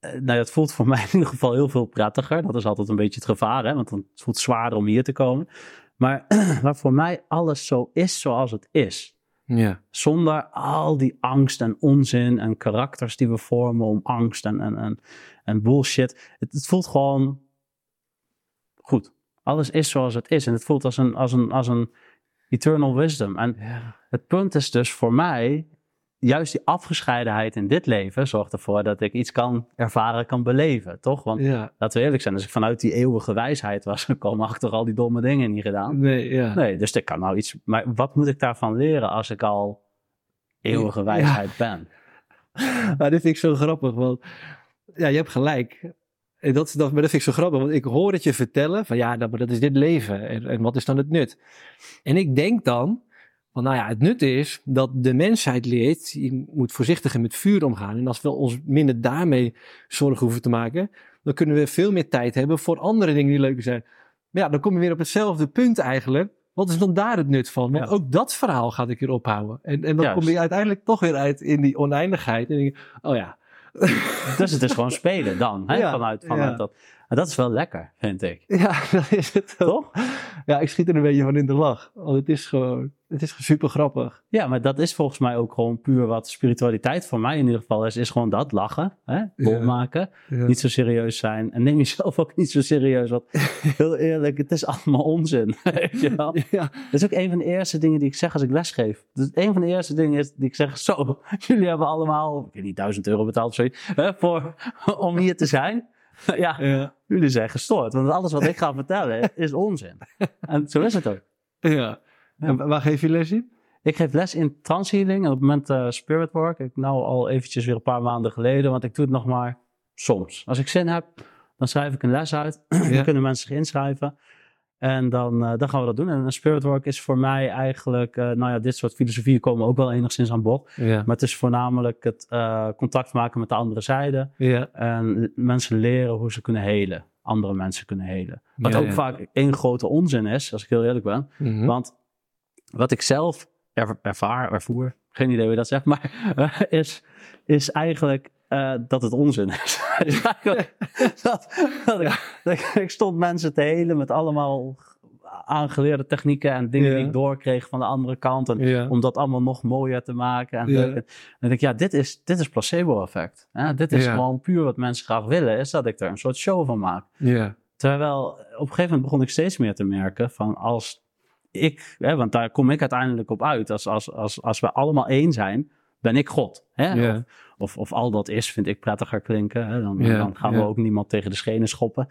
eh, Nou, het voelt voor mij in ieder geval heel veel prettiger. Dat is altijd een beetje het gevaar, hè? want dan het voelt zwaarder om hier te komen. Maar waar voor mij alles zo is zoals het is. Ja. Zonder al die angst en onzin en karakters die we vormen om angst en, en, en, en bullshit. Het, het voelt gewoon goed. Alles is zoals het is. En het voelt als een, als een, als een eternal wisdom. En Ja. het punt is dus voor mij, juist die afgescheidenheid in dit leven zorgt ervoor dat ik iets kan ervaren, kan beleven. Toch? Want Ja. laten we eerlijk zijn, als ik vanuit die eeuwige wijsheid was gekomen, achter al die domme dingen niet gedaan. Nee, ja. Nee, dus ik kan nou iets. Maar wat moet ik daarvan leren als ik al eeuwige Ja. wijsheid ben? Maar dit vind ik zo grappig, want ja, je hebt gelijk. En dat, dat, maar dat vind ik zo grappig, want ik hoor het je vertellen van ja, dat, maar dat is dit leven en, en wat is dan het nut? En ik denk dan, van nou ja, het nut is dat de mensheid leert, je moet voorzichtiger met vuur omgaan. En als we ons minder daarmee zorgen hoeven te maken, dan kunnen we veel meer tijd hebben voor andere dingen die leuker zijn. Maar ja, dan kom je weer op hetzelfde punt eigenlijk. Wat is dan daar het nut van? Want Ja. ook dat verhaal gaat ik weer ophouden. En, en dan Juist. kom je uiteindelijk toch weer uit in die oneindigheid. En denk je, oh ja. Dus het is gewoon spelen dan, hè? Ja, vanuit, vanuit ja. dat. Dat is wel lekker, vind ik. Ja, dat is het. Toch? Ja, ik schiet er een beetje van in de lach. Want het is gewoon, het is super grappig. Ja, maar dat is volgens mij ook gewoon puur wat spiritualiteit voor mij in ieder geval is. Is gewoon dat, lachen, hè? Ja. maken, Ja. niet zo serieus zijn. En neem jezelf ook niet zo serieus, want heel eerlijk, het is allemaal onzin. Weet je wel? Ja, Dat is ook een van de eerste dingen die ik zeg als ik lesgeef. Dus een van de eerste dingen is die ik zeg: Zo, jullie hebben allemaal, ik weet niet, duizend euro betaald of zoiets, hè, voor, om hier te zijn. Ja, ja, jullie zijn gestoord, want alles wat ik ga vertellen is onzin. En zo is het ook. ja. En wa- waar geef je les in? Ik geef les in transhealing en op het moment eh, spirit work. Ik nou al eventjes weer een paar maanden geleden, want ik doe het nog maar soms. Als ik zin heb, dan schrijf ik een les uit. dan kunnen mensen zich inschrijven. En dan, eh, dan gaan we dat doen. En een spirit work is voor mij eigenlijk, eh, nou ja, dit soort filosofieën komen ook wel enigszins aan bod. Ja, Maar het is voornamelijk het eh, contact maken met de andere zijde. ja, En mensen leren hoe ze kunnen helen. Andere mensen kunnen helen. Wat Ja, ook vaak één grote onzin is, als ik heel eerlijk ben. Mhm. Want wat ik zelf er- ervaar, ervoer, geen idee hoe je dat zegt, maar is, is eigenlijk dat het onzin is. Dat, dat ik, dat ik, ik stond mensen te helen met allemaal aangeleerde technieken en dingen die ik doorkreeg van de andere kant. En om dat allemaal nog mooier te maken. En, dan denk ik, ja, dit is, dit is placebo-effect. dit is gewoon puur wat mensen graag willen, is dat ik er een soort show van maak. ja. Terwijl op een gegeven moment begon ik steeds meer te merken van als ik, hè, want daar kom ik uiteindelijk op uit, als, als, als, als we allemaal één zijn, ben ik God. Hè? Of, of, of al dat is, vind ik prettiger klinken. Hè? Dan, dan gaan we ook niemand tegen de schenen schoppen.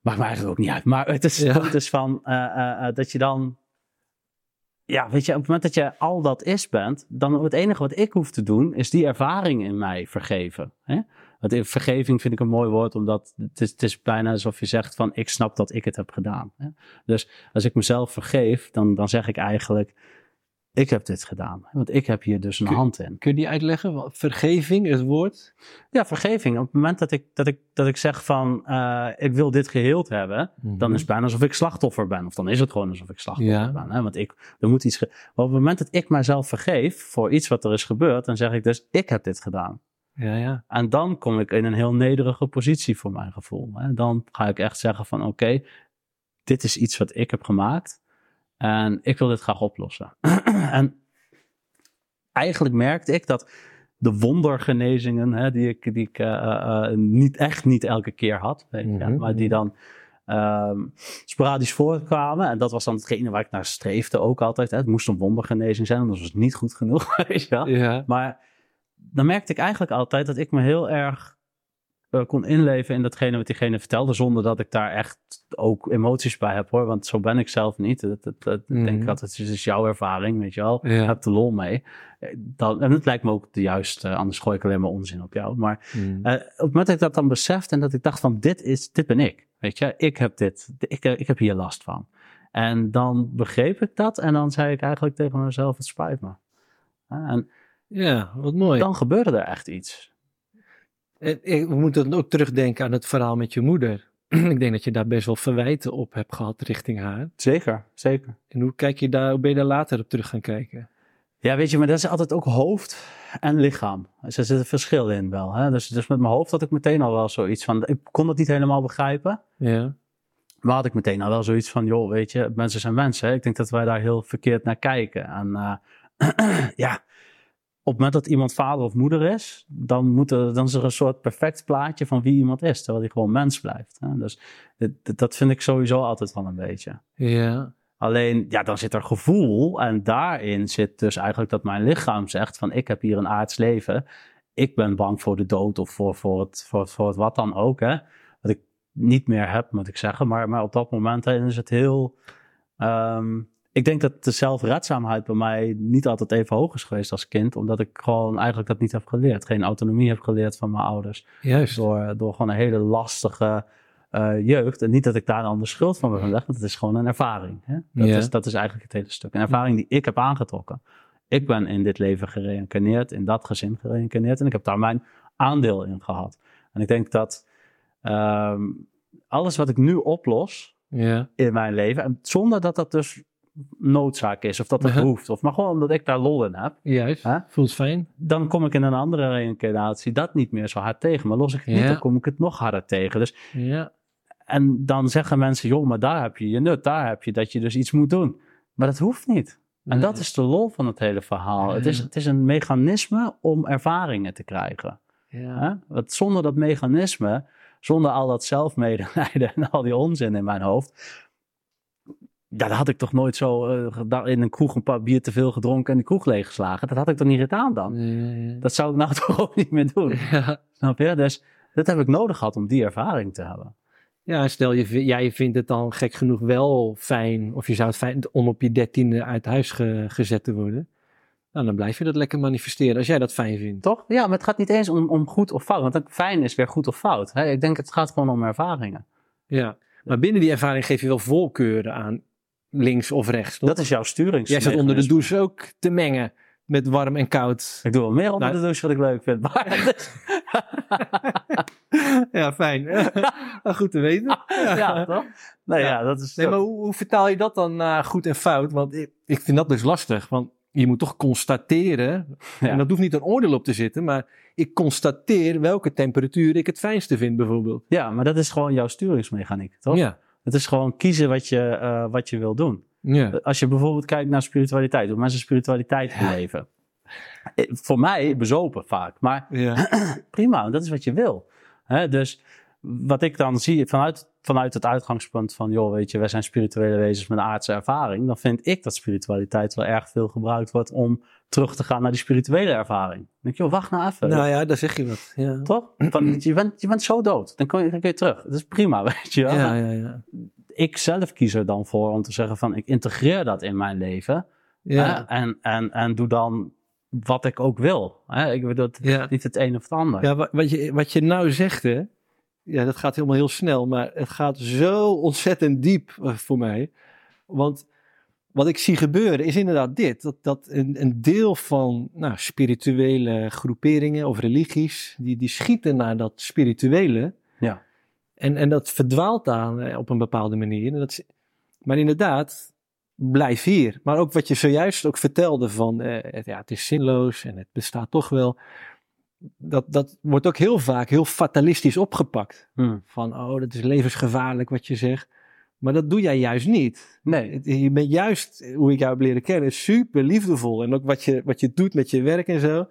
Maakt me eigenlijk ook niet uit. Maar het is het is van eh, eh, eh, dat je dan. Ja, weet je, op het moment dat je al dat is bent, dan het enige wat ik hoef te doen, is die ervaring in mij vergeven. Hè? Want in vergeving vind ik een mooi woord, omdat het is, het is bijna alsof je zegt van ik snap dat ik het heb gedaan. Hè? Dus als ik mezelf vergeef, dan, dan zeg ik eigenlijk, ik heb dit gedaan. Want ik heb hier dus een Kun- hand in. Kun je die uitleggen? Vergeving, het woord? Ja, vergeving. Op het moment dat ik, dat ik, dat ik zeg van eh, ik wil dit geheeld hebben, dan is het bijna alsof ik slachtoffer ben. Of dan is het gewoon alsof ik slachtoffer Ja. ben. Hè? Want ik, er moet iets. maar op het moment dat ik mijzelf vergeef voor iets wat er is gebeurd, dan zeg ik dus: ik heb dit gedaan. Ja, ja. En dan kom ik in een heel nederige positie voor mijn gevoel. Hè? Dan ga ik echt zeggen van oké, dit is iets wat ik heb gemaakt. En ik wil dit graag oplossen. en eigenlijk merkte ik dat de wondergenezingen, hè, die ik, die ik eh, eh, eh, niet, echt niet elke keer had, weet je, Mhm. maar die dan ehm, sporadisch voorkwamen. En dat was dan hetgene waar ik naar streefde ook altijd. Hè. Het moest een wondergenezing zijn, anders was het niet goed genoeg. Weet je wel? Ja, Maar dan merkte ik eigenlijk altijd dat ik me heel erg eh, kon inleven in datgene wat diegene vertelde, zonder dat ik daar echt ook emoties bij heb hoor. Want zo ben ik zelf niet. Dat, dat, dat- Ik denk Mhm. dat het is jouw ervaring, weet je wel. Ja. Heb de lol mee. Eh, Dan, en het lijkt me ook de juiste, anders gooi ik alleen maar onzin op jou. Maar Mm. eh, op het moment dat ik dat dan besefte en dat ik dacht van dit is, dit ben ik. Weet je, ik heb dit, ik, eh, ik heb hier last van. En dan begreep ik dat en dan zei ik eigenlijk tegen mezelf, het spijt me. En ja, wat mooi. dan gebeurde er echt iets. We moeten dan ook terugdenken aan het verhaal met je moeder. ik denk dat je daar best wel verwijten op hebt gehad richting haar. Zeker, zeker. En hoe, kijk je daar, hoe ben je daar later op terug gaan kijken? Ja, weet je, maar dat is altijd ook hoofd en lichaam. Dus er zit een verschil in wel. Hè? Dus, dus met mijn hoofd had ik meteen al wel zoiets van, ik kon het niet helemaal begrijpen. Ja, Maar had ik meteen al wel zoiets van, joh, weet je, mensen zijn mensen. hè. Ik denk dat wij daar heel verkeerd naar kijken. En eh, ja, op het moment dat iemand vader of moeder is, dan, moet er, dan is er een soort perfect plaatje van wie iemand is, terwijl hij gewoon mens blijft. Hè? Dus dit- dat vind ik sowieso altijd wel een beetje. ja, Alleen, ja, dan zit er gevoel en daarin zit dus eigenlijk dat mijn lichaam zegt van ik heb hier een aards leven. Ik ben bang voor de dood of voor, voor, het, voor, voor het wat dan ook, hè. Wat ik niet meer heb, moet ik zeggen. Maar, maar op dat moment hè, is het heel... ehm, ik denk dat de zelfredzaamheid bij mij niet altijd even hoog is geweest als kind. Omdat ik gewoon eigenlijk dat niet heb geleerd. Geen autonomie heb geleerd van mijn ouders. juist. Door, door gewoon een hele lastige eh, jeugd. En niet dat ik daar dan de schuld van wil leggen, want het is gewoon een ervaring. Hè? Dat, Ja. is, dat is eigenlijk het hele stuk. Een ervaring die ik heb aangetrokken. Ik ben in dit leven gereïncarneerd, in dat gezin gereïncarneerd. En ik heb daar mijn aandeel in gehad. En ik denk dat ehm, alles wat ik nu oplos, Ja. in mijn leven. En zonder dat dat dus noodzaak is of dat het Uh-huh. hoeft. Of maar gewoon omdat ik daar lol in heb. Juist. Hè? Voelt fijn. Dan kom ik in een andere reïncarnatie dat niet meer zo hard tegen. Maar los ik het niet, dan kom ik het nog harder tegen. Dus, Ja. en dan zeggen mensen, joh, maar daar heb je je nut. Daar heb je dat je dus iets moet doen. Maar dat hoeft niet. En dat is de lol van het hele verhaal. Het, is, het is een mechanisme om ervaringen te krijgen. Ja. Want zonder dat mechanisme, zonder al dat zelfmedelijden en al die onzin in mijn hoofd. Ja, dat had ik toch nooit zo eh, in een kroeg een paar bier te veel gedronken en de kroeg leeggeslagen. Dat had ik toch niet gedaan dan? Dat zou ik nou toch ook niet meer doen. Ja. Snap je? Dus dat heb ik nodig gehad om die ervaring te hebben. Ja, stel je, jij vindt het dan gek genoeg wel fijn, of je zou het fijn om op je dertiende uit huis ge- gezet te worden. Nou, dan blijf je dat lekker manifesteren als jij dat fijn vindt. Toch? Ja, maar het gaat niet eens om, om goed of fout. Want fijn is weer goed of fout. Hè? Ik denk het gaat gewoon om ervaringen. Ja. Maar binnen die ervaring geef je wel voorkeuren aan links of rechts. Toch? Dat is jouw sturings. Jij zat onder de douche ook te mengen met warm en koud. Ik doe wel meer onder Nou- de douche wat ik leuk vind. Maar Ja, fijn. Nou, Goed te weten. ja, toch? Nee, ja, Ja. dat is. Nee, maar hoe, hoe vertaal je dat dan naar goed en fout? Want ik, ik vind dat dus lastig. Want je moet toch constateren, Ja. en dat hoeft niet een oordeel op te zitten, maar ik constateer welke temperatuur ik het fijnste vind, bijvoorbeeld. Ja, maar dat is gewoon jouw sturingsmechaniek, toch? Ja. Het is gewoon kiezen wat je, eh, wat je wil doen. Als je bijvoorbeeld kijkt naar spiritualiteit, hoe mensen spiritualiteit beleven. Eh, Voor mij bezopen vaak, maar Ja. prima, dat is wat je wil. Hè, dus wat ik dan zie vanuit, vanuit het uitgangspunt van, joh, weet je, wij zijn spirituele wezens met een aardse ervaring, dan vind ik dat spiritualiteit wel erg veel gebruikt wordt om terug te gaan naar die spirituele ervaring. Dan denk je, joh, wacht nou even. Nou ja, daar zeg je wat. Ja. Toch? Van, je, bent, je bent zo dood. Dan kun je, dan kun je terug. Dat is prima, weet je wel. Ja, ja, ja. Ik zelf kies er dan voor om te zeggen van... ik integreer dat in mijn leven. Ja. hè, en, en, en doe dan wat ik ook wil. Hè? Ik bedoel, Ja. niet het een of het ander. Ja, wa- wat je, wat je nou zegt, hè, ja, dat gaat helemaal heel snel, maar het gaat zo ontzettend diep eh, voor mij. Want wat ik zie gebeuren is inderdaad dit: dat, dat een, een deel van nou, spirituele groeperingen of religies, die, die schieten naar dat spirituele. Ja. En, en dat verdwaalt dan eh, op een bepaalde manier. En dat is, maar inderdaad, blijf hier. Maar ook wat je zojuist ook vertelde van, eh, het, ja, het is zinloos en het bestaat toch wel. Dat, dat wordt ook heel vaak heel fatalistisch opgepakt. Hm. Van, oh, dat is levensgevaarlijk wat je zegt. Maar dat doe jij juist niet. Nee, Je bent juist, hoe ik jou heb leren kennen, super liefdevol. En ook wat je, wat je doet met je werk en zo.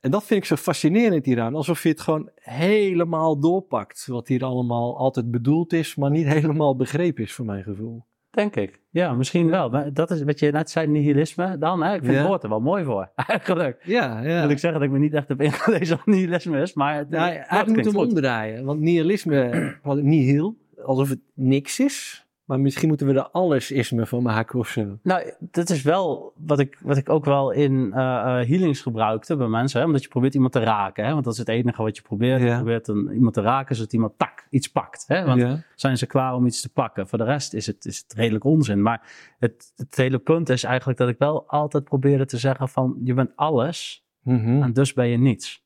En dat vind ik zo fascinerend hieraan. Alsof je het gewoon helemaal doorpakt. Wat hier allemaal altijd bedoeld is, maar niet helemaal begrepen is voor mijn gevoel. denk ik. Ja, misschien wel. Maar dat is wat je net zei, nihilisme dan. Hè? Ik vind Ja. het woord er wel mooi voor. Eigenlijk. Ja, ja. Wil ik zeggen dat ik me niet echt heb ingelezen wat nihilisme is. Maar het, Nou, eigenlijk moeten we omdraaien. Want nihilisme, nihil, alsof het niks is. Maar misschien moeten we er allesisme van maken of zo. Nou, dat is wel wat ik, wat ik ook wel in eh, eh, healings gebruikte bij mensen. Hè? Omdat je probeert iemand te raken. Hè? Want dat is het enige wat je probeert. Je Ja. probeert een, iemand te raken zodat iemand tak, iets pakt. Hè? Want ja. zijn ze klaar om iets te pakken? Voor de rest is het, is het redelijk onzin. Maar het, het hele punt is eigenlijk dat ik wel altijd probeerde te zeggen van... je bent alles Mhm. en dus ben je niets.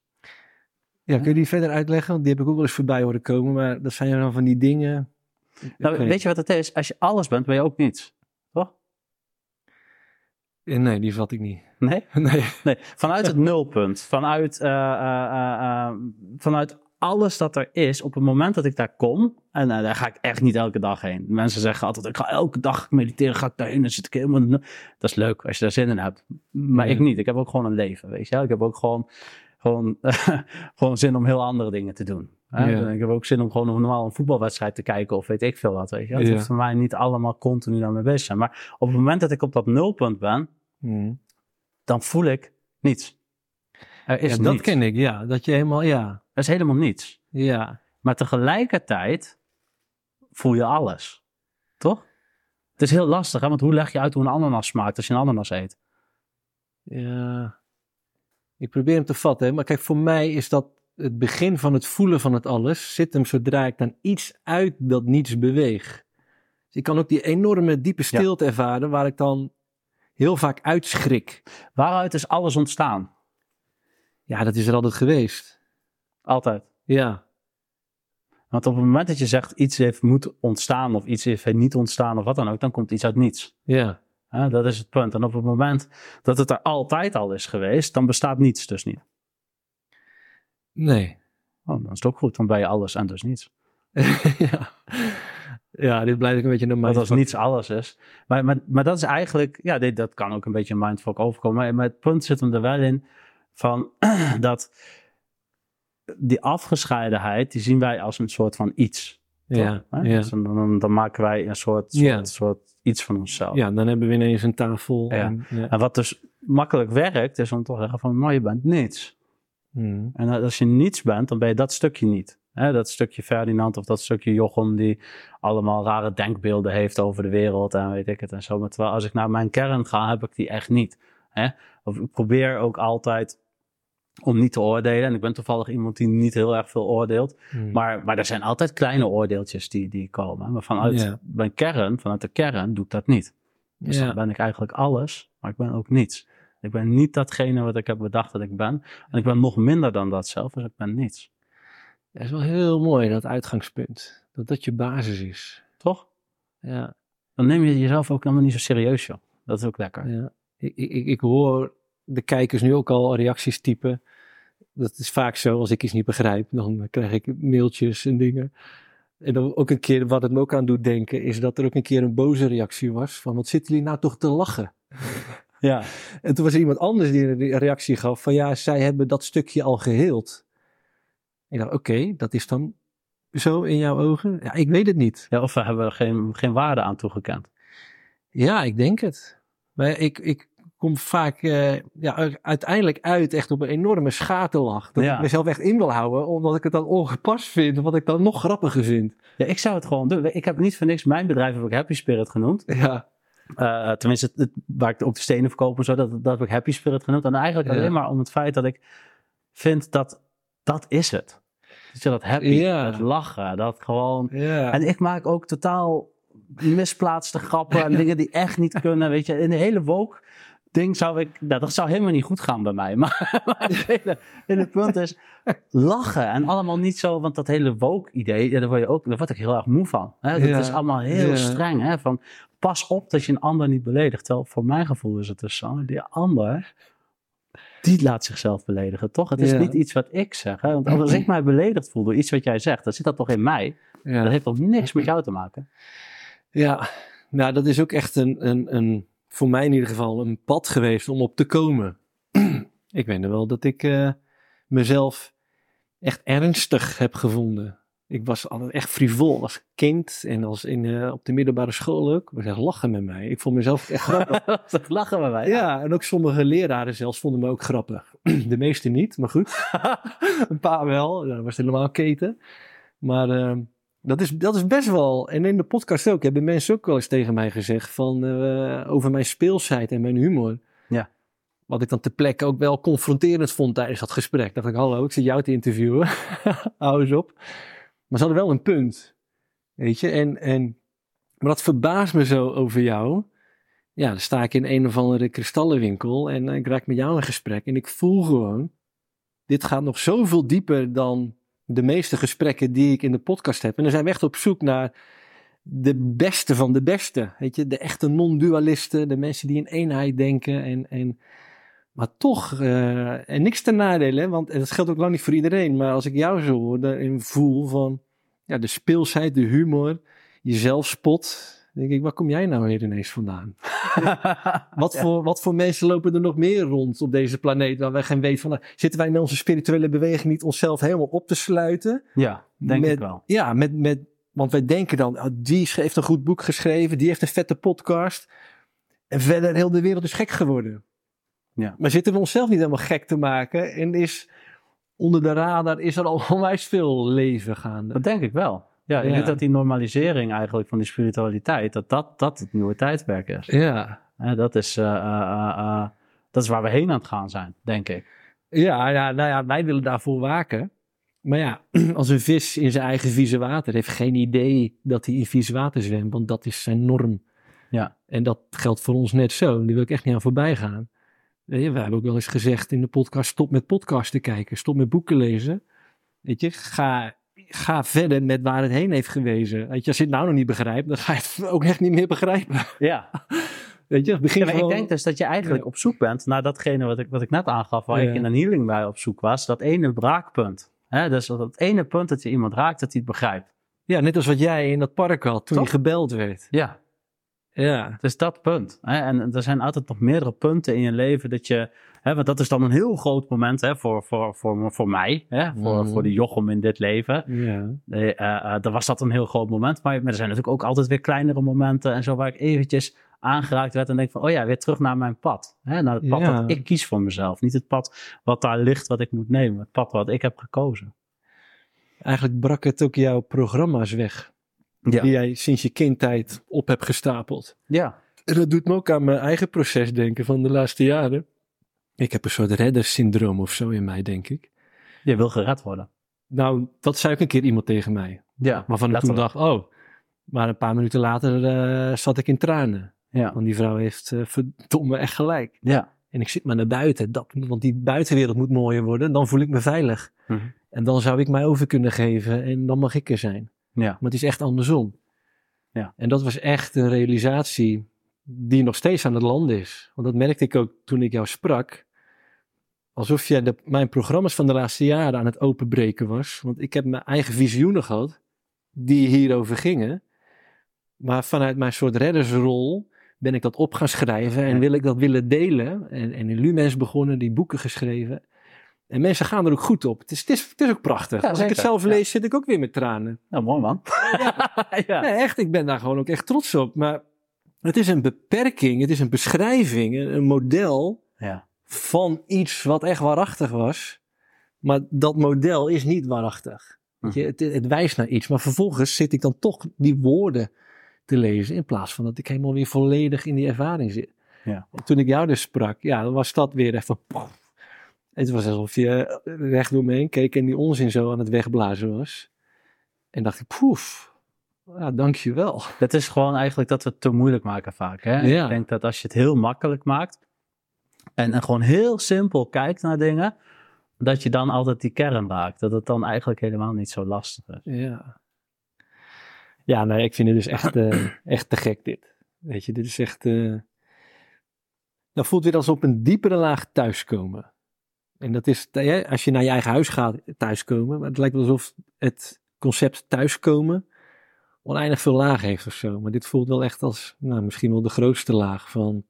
Ja, kun je die verder uitleggen? Want die heb ik ook wel eens voorbij horen komen. Maar dat zijn dan van die dingen. Nou, weet je wat het is? Als je alles bent, ben je ook niets. Toch? je? Nee, die vat ik niet. Nee? Nee. Nee, vanuit het nulpunt, vanuit, eh, eh, eh, eh, vanuit alles dat er is, op het moment dat ik daar kom, en eh, daar ga ik echt niet elke dag heen. Mensen zeggen altijd, ik ga elke dag mediteren, ga ik daarheen, dan zit ik helemaal... Dat is leuk als je daar zin in hebt, maar Ja. ik niet. Ik heb ook gewoon een leven, weet je wel. Ik heb ook gewoon, gewoon, gewoon zin om heel andere dingen te doen. Hè? Ja. Ik heb ook zin om gewoon normaal een voetbalwedstrijd te kijken of weet ik veel wat, weet je. Het Ja. hoeft voor mij niet allemaal continu daarmee bezig zijn. Maar op het moment dat ik op dat nulpunt ben, Mhm. dan voel ik niets. Er is Ja, dat niets. ken ik, ja. Dat je helemaal, ja. Er is helemaal niets. Ja. Maar tegelijkertijd voel je alles. Toch? Het is heel lastig, hè? want hoe leg je uit hoe een ananas smaakt als je een ananas eet? Ja. Ik probeer hem te vatten, maar kijk, voor mij is dat het begin van het voelen van het alles. Zit hem zodra ik dan iets uit dat niets beweeg. Dus ik kan ook die enorme diepe stilte ervaren, waar ik dan heel vaak uitschrik. Waaruit is alles ontstaan? Ja, dat is er altijd geweest. Altijd. Ja. Want op het moment dat je zegt iets heeft moet ontstaan of iets heeft niet ontstaan of wat dan ook, dan komt iets uit niets. Ja. Dat is het punt. En op het moment dat het er altijd al is geweest, dan bestaat niets dus niet. Nee. Oh, dan is het ook goed. Dan ben je alles en dus niets. ja. ja, dit blijft ook een beetje een Want als mindfuck. niets alles is. Maar, maar, maar dat is eigenlijk, ja, dit, dat kan ook een beetje een mindfuck overkomen. Maar, maar het punt zit hem er wel in van dat die afgescheidenheid, die zien wij als een soort van iets. Ja, toch? Ja. Dus dan, dan, dan maken wij een soort, soort, Ja. soort iets van onszelf. ja, dan hebben we ineens een tafel. Ja. En, ja. En wat dus makkelijk werkt, is om te zeggen van, maar je bent niets. Hmm. En als je niets bent, dan ben je dat stukje niet. Dat stukje Ferdinand of dat stukje Jochem die allemaal rare denkbeelden heeft over de wereld en weet ik het en zo. Maar terwijl als ik naar mijn kern ga, heb ik die echt niet. Of ik probeer ook altijd om niet te oordelen. En ik ben toevallig iemand die niet heel erg veel oordeelt. Hmm. Maar, maar er zijn altijd kleine oordeeltjes die, die komen. Maar vanuit Ja. mijn kern, vanuit de kern, doe ik dat niet. Dus Ja. dan ben ik eigenlijk alles, maar ik ben ook niets. Ik ben niet datgene wat ik heb bedacht dat ik ben. En ik ben nog minder dan dat zelf, dus ik ben niets. Dat is wel heel mooi, dat uitgangspunt. Dat dat je basis is. Toch? Ja, Dan neem je jezelf ook helemaal niet zo serieus, joh. Dat is ook lekker. ja. Ik, ik, ik- ik hoor de kijkers nu ook al reacties typen. Dat is vaak zo, als ik iets niet begrijp, dan krijg ik mailtjes en dingen. En dan ook een keer, wat het me ook aan doet denken, is dat er ook een keer een boze reactie was. Van, wat zitten jullie nou toch te lachen? Ja. En toen was er iemand anders die een reactie gaf van, ja, zij hebben dat stukje al geheeld. Ik dacht, oké, dat is dan zo in jouw ogen? Ja, ik weet het niet. ja of we hebben er geen, geen waarde aan toegekend. Ja, ik denk het. Maar ik, ik kom vaak eh, ja, uiteindelijk uit echt op een enorme schaterlach. Dat Ja. ik mezelf echt in wil houden, omdat ik het dan ongepast vind. Wat ik dan nog grappiger vind. Ja, ik zou het gewoon doen. Ik heb niet voor niks, mijn bedrijf heb ik Happy Spirit genoemd. Ja, Eh, tenminste, het, waar ik ook de stenen verkoop en zo, dat, dat heb ik Happy Spirit genoemd. En eigenlijk alleen maar om het feit dat ik vind dat dat is het. Dus dat happy, Ja. dat lachen, dat gewoon... En ik maak ook totaal misplaatste grappen en dingen die echt niet kunnen. Weet je, in de hele woke ding zou ik, nou, dat zou helemaal niet goed gaan bij mij. Maar, maar het, hele, hele punt is lachen en allemaal niet zo, want dat hele woke idee, ja, daar word je ook, daar word ik heel erg moe van. Hè? Dat Ja. is allemaal heel Ja. streng. Hè? Van, pas op dat je een ander niet beledigt. Terwijl voor mijn gevoel is het dus zo, die ander, die laat zichzelf beledigen, toch? Het is Ja. niet iets wat ik zeg. Hè? Want als ik mij beledigd voel door iets wat jij zegt, dan zit dat toch in mij. Dat heeft toch niks met jou te maken? Ja, nou dat is ook echt een, een, een, voor mij in ieder geval, een pad geweest om op te komen. ik weet nog wel dat ik eh, mezelf echt ernstig heb gevonden. Ik was altijd echt frivol als kind en als in, eh, op de middelbare school ook. Was echt lachen met mij. Ik vond mezelf echt grappig. Lachen we bij. ja, en ook sommige leraren zelfs vonden me ook grappig. De meeste niet, maar goed. een paar wel. Dat was helemaal een keten. Maar eh, dat, is, dat is best wel. En in de podcast ook hebben mensen ook wel eens tegen mij gezegd van, eh, over mijn speelsheid en mijn humor. Ja. Wat ik dan ter plekke ook wel confronterend vond tijdens dat gesprek. Dacht ik, hallo, ik zit jou te interviewen. Hou eens op. Maar ze hadden wel een punt. Weet je, en, en maar dat verbaast me zo over jou. Ja, dan sta ik in een of andere kristallenwinkel en ik raak met jou in gesprek. En ik voel gewoon, dit gaat nog zoveel dieper dan de meeste gesprekken die ik in de podcast heb. En dan zijn we echt op zoek naar de beste van de beste. Weet je, de echte non-dualisten, de mensen die in eenheid denken. En, en, maar toch, eh, en niks ten nadele, want dat geldt ook lang niet voor iedereen. Maar als ik jou zo hoor, daarin voel van ja, de speelsheid, de humor, je zelfspot. Denk ik, waar kom jij nou weer ineens vandaan? Wat, voor, wat voor mensen lopen er nog meer rond op deze planeet waar wij geen weet van... Zitten wij in onze spirituele beweging niet onszelf helemaal op te sluiten? Ja, denk met, ik wel. Ja, met, met, want wij denken dan, oh, die heeft een goed boek geschreven, die heeft een vette podcast. En verder, heel de wereld is gek geworden. Ja. Maar zitten we onszelf niet helemaal gek te maken? En is onder de radar is er al onwijs veel leven gaande. Dat denk ik wel. Ja, ik denk dat die normalisering eigenlijk van die spiritualiteit, dat dat, dat het nieuwe tijdperk is. Ja, dat, is eh, eh, eh, dat is waar we heen aan het gaan zijn, denk ik. ja, ja, nou ja, wij willen daarvoor waken. Maar ja, als een vis in zijn eigen vieze water heeft geen idee dat hij in vies water zwemt, want dat is zijn norm. Ja. En dat geldt voor ons net zo. Die wil ik echt niet aan voorbij gaan. We hebben ook wel eens gezegd in de podcast: stop met podcasten kijken, stop met boeken lezen. Weet je, ga ga verder met waar het heen heeft gewezen. Weet je, als je het nou nog niet begrijpt, dan ga je het ook echt niet meer begrijpen. Ja. Weet je, begin Ja, maar gewoon... ik denk dus dat je eigenlijk op zoek bent naar datgene wat ik, wat ik net aangaf, waar Ja. ik in een healing bij op zoek was. Dat ene braakpunt. Hè? Dus dat, dat ene punt dat je iemand raakt, dat hij het begrijpt. Ja, net als wat jij in dat park had toen Toch? je gebeld werd. Ja, Ja, is dat punt. Hè? En er zijn altijd nog meerdere punten in je leven dat je... Hè, want dat is dan een heel groot moment hè, voor, voor, voor, voor mij, hè? Voor, Mhm. voor de Jochem in dit leven. ja. Eh, eh, dan was dat een heel groot moment. Maar, maar er zijn natuurlijk ook altijd weer kleinere momenten en zo waar ik eventjes aangeraakt werd en denk van, oh ja, weer terug naar mijn pad. Hè? Naar het pad dat ik kies voor mezelf. Niet het pad wat daar ligt, wat ik moet nemen. Het pad wat ik heb gekozen. Eigenlijk brak het ook jouw programma's weg. Ja. Die jij sinds je kindtijd op hebt gestapeld. Ja. En dat doet me ook aan mijn eigen proces denken van de laatste jaren. Ik heb een soort reddersyndroom of zo in mij, denk ik. Je wil gered worden. Nou, dat zei ook een keer iemand tegen mij. Ja. Waarvan ik toen dacht, oh. Maar een paar minuten later eh, zat ik in tranen. Ja. Want die vrouw heeft eh, verdomme echt gelijk. Ja. En ik zit maar naar buiten. Dat, want die buitenwereld moet mooier worden. Dan voel ik me veilig. Mhm. En dan zou ik mij over kunnen geven. En dan mag ik er zijn. Ja. Maar het is echt andersom. Ja. En dat was echt een realisatie die nog steeds aan het land is. Want dat merkte ik ook toen ik jou sprak. Alsof de, mijn programma's van de laatste jaren aan het openbreken was. Want ik heb mijn eigen visioenen gehad die hierover gingen. Maar vanuit mijn soort reddersrol ben ik dat op gaan schrijven en Ja. wil ik dat willen delen. En, en in Lumens begonnen, die boeken geschreven. En mensen gaan er ook goed op. Het is, het is, het is ook prachtig. Ja, Als ik het zelf Ja. lees, zit ik ook weer met tranen. Nou, mooi man. ja. Nee, echt, ik ben daar gewoon ook echt trots op. Maar het is een beperking, het is een beschrijving, een, een model Ja. Van iets wat echt waarachtig was. Maar dat model is niet waarachtig. Je, het, het wijst naar iets. Maar vervolgens zit ik dan toch die woorden te lezen. In plaats van dat ik helemaal weer volledig in die ervaring zit. Ja. En toen ik jou dus sprak, ja, dan was dat weer even. pof. Het was alsof je recht door me heen keek en die onzin zo aan het wegblazen was. En dacht ik, poef, ja, dankjewel. Het is gewoon eigenlijk dat we het te moeilijk maken vaak. Hè? Ja. Ik denk dat als je het heel makkelijk maakt en, en gewoon heel simpel kijkt naar dingen, dat je dan altijd die kern raakt. Dat het dan eigenlijk helemaal niet zo lastig is. Ja. Ja, nee, ik vind het dus echt, eh, echt te gek dit. Weet je, dit is echt... eh dat voelt weer als op een diepere laag thuiskomen. En dat is, als je naar je eigen huis gaat, thuiskomen. Maar het lijkt wel alsof het concept thuiskomen oneindig veel lagen heeft of zo. Maar dit voelt wel echt als, nou, misschien wel de grootste laag van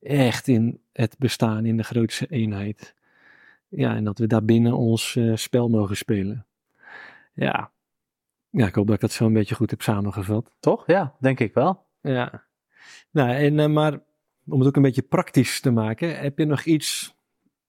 echt in het bestaan in de grootste eenheid. Ja, en dat we daarbinnen ons eh, spel mogen spelen. Ja. Ja, ik hoop dat ik dat zo een beetje goed heb samengevat. Toch? Ja, denk ik wel. Ja. Nou, en, eh, maar om het ook een beetje praktisch te maken, heb je nog iets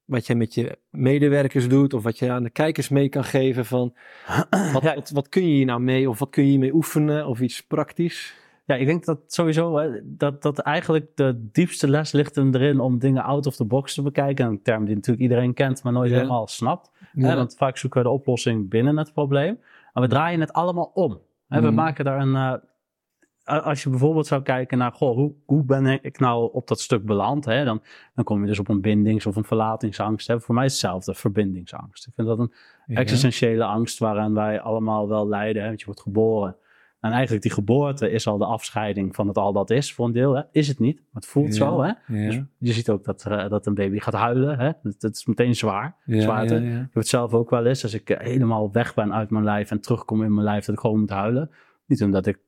wat je met je medewerkers doet of wat je aan de kijkers mee kan geven van wat, Ja. wat, wat kun je hier nou mee of wat kun je hiermee oefenen of iets praktisch? Ja, ik denk dat sowieso hè, dat, dat eigenlijk de diepste les ligt hem erin om dingen out of the box te bekijken. Een term die natuurlijk iedereen kent, maar nooit Ja. helemaal snapt. Hè, want vaak zoeken we de oplossing binnen het probleem. Maar we draaien het allemaal om. Hè, We Mhm. maken daar een. eh, als je bijvoorbeeld zou kijken naar, goh, hoe, hoe ben ik nou op dat stuk beland? Hè? Dan, dan kom je dus op een bindings- of een verlatingsangst. Hè? Voor mij is hetzelfde, verbindingsangst. Ik vind dat een Ja. existentiële angst waaraan wij allemaal wel lijden. Hè? Want je wordt geboren. En eigenlijk die geboorte is al de afscheiding van het al dat is, voor een deel. Hè? Is het niet, maar het voelt Ja. zo. Hè? Ja. Dus je ziet ook dat, eh, dat een baby gaat huilen. Hè? Dat, dat is meteen zwaar. Ja, zwaarte. Ik heb het zelf ook wel eens. Als ik eh, helemaal weg ben uit mijn lijf en terugkom in mijn lijf, dat ik gewoon moet huilen. Niet omdat ik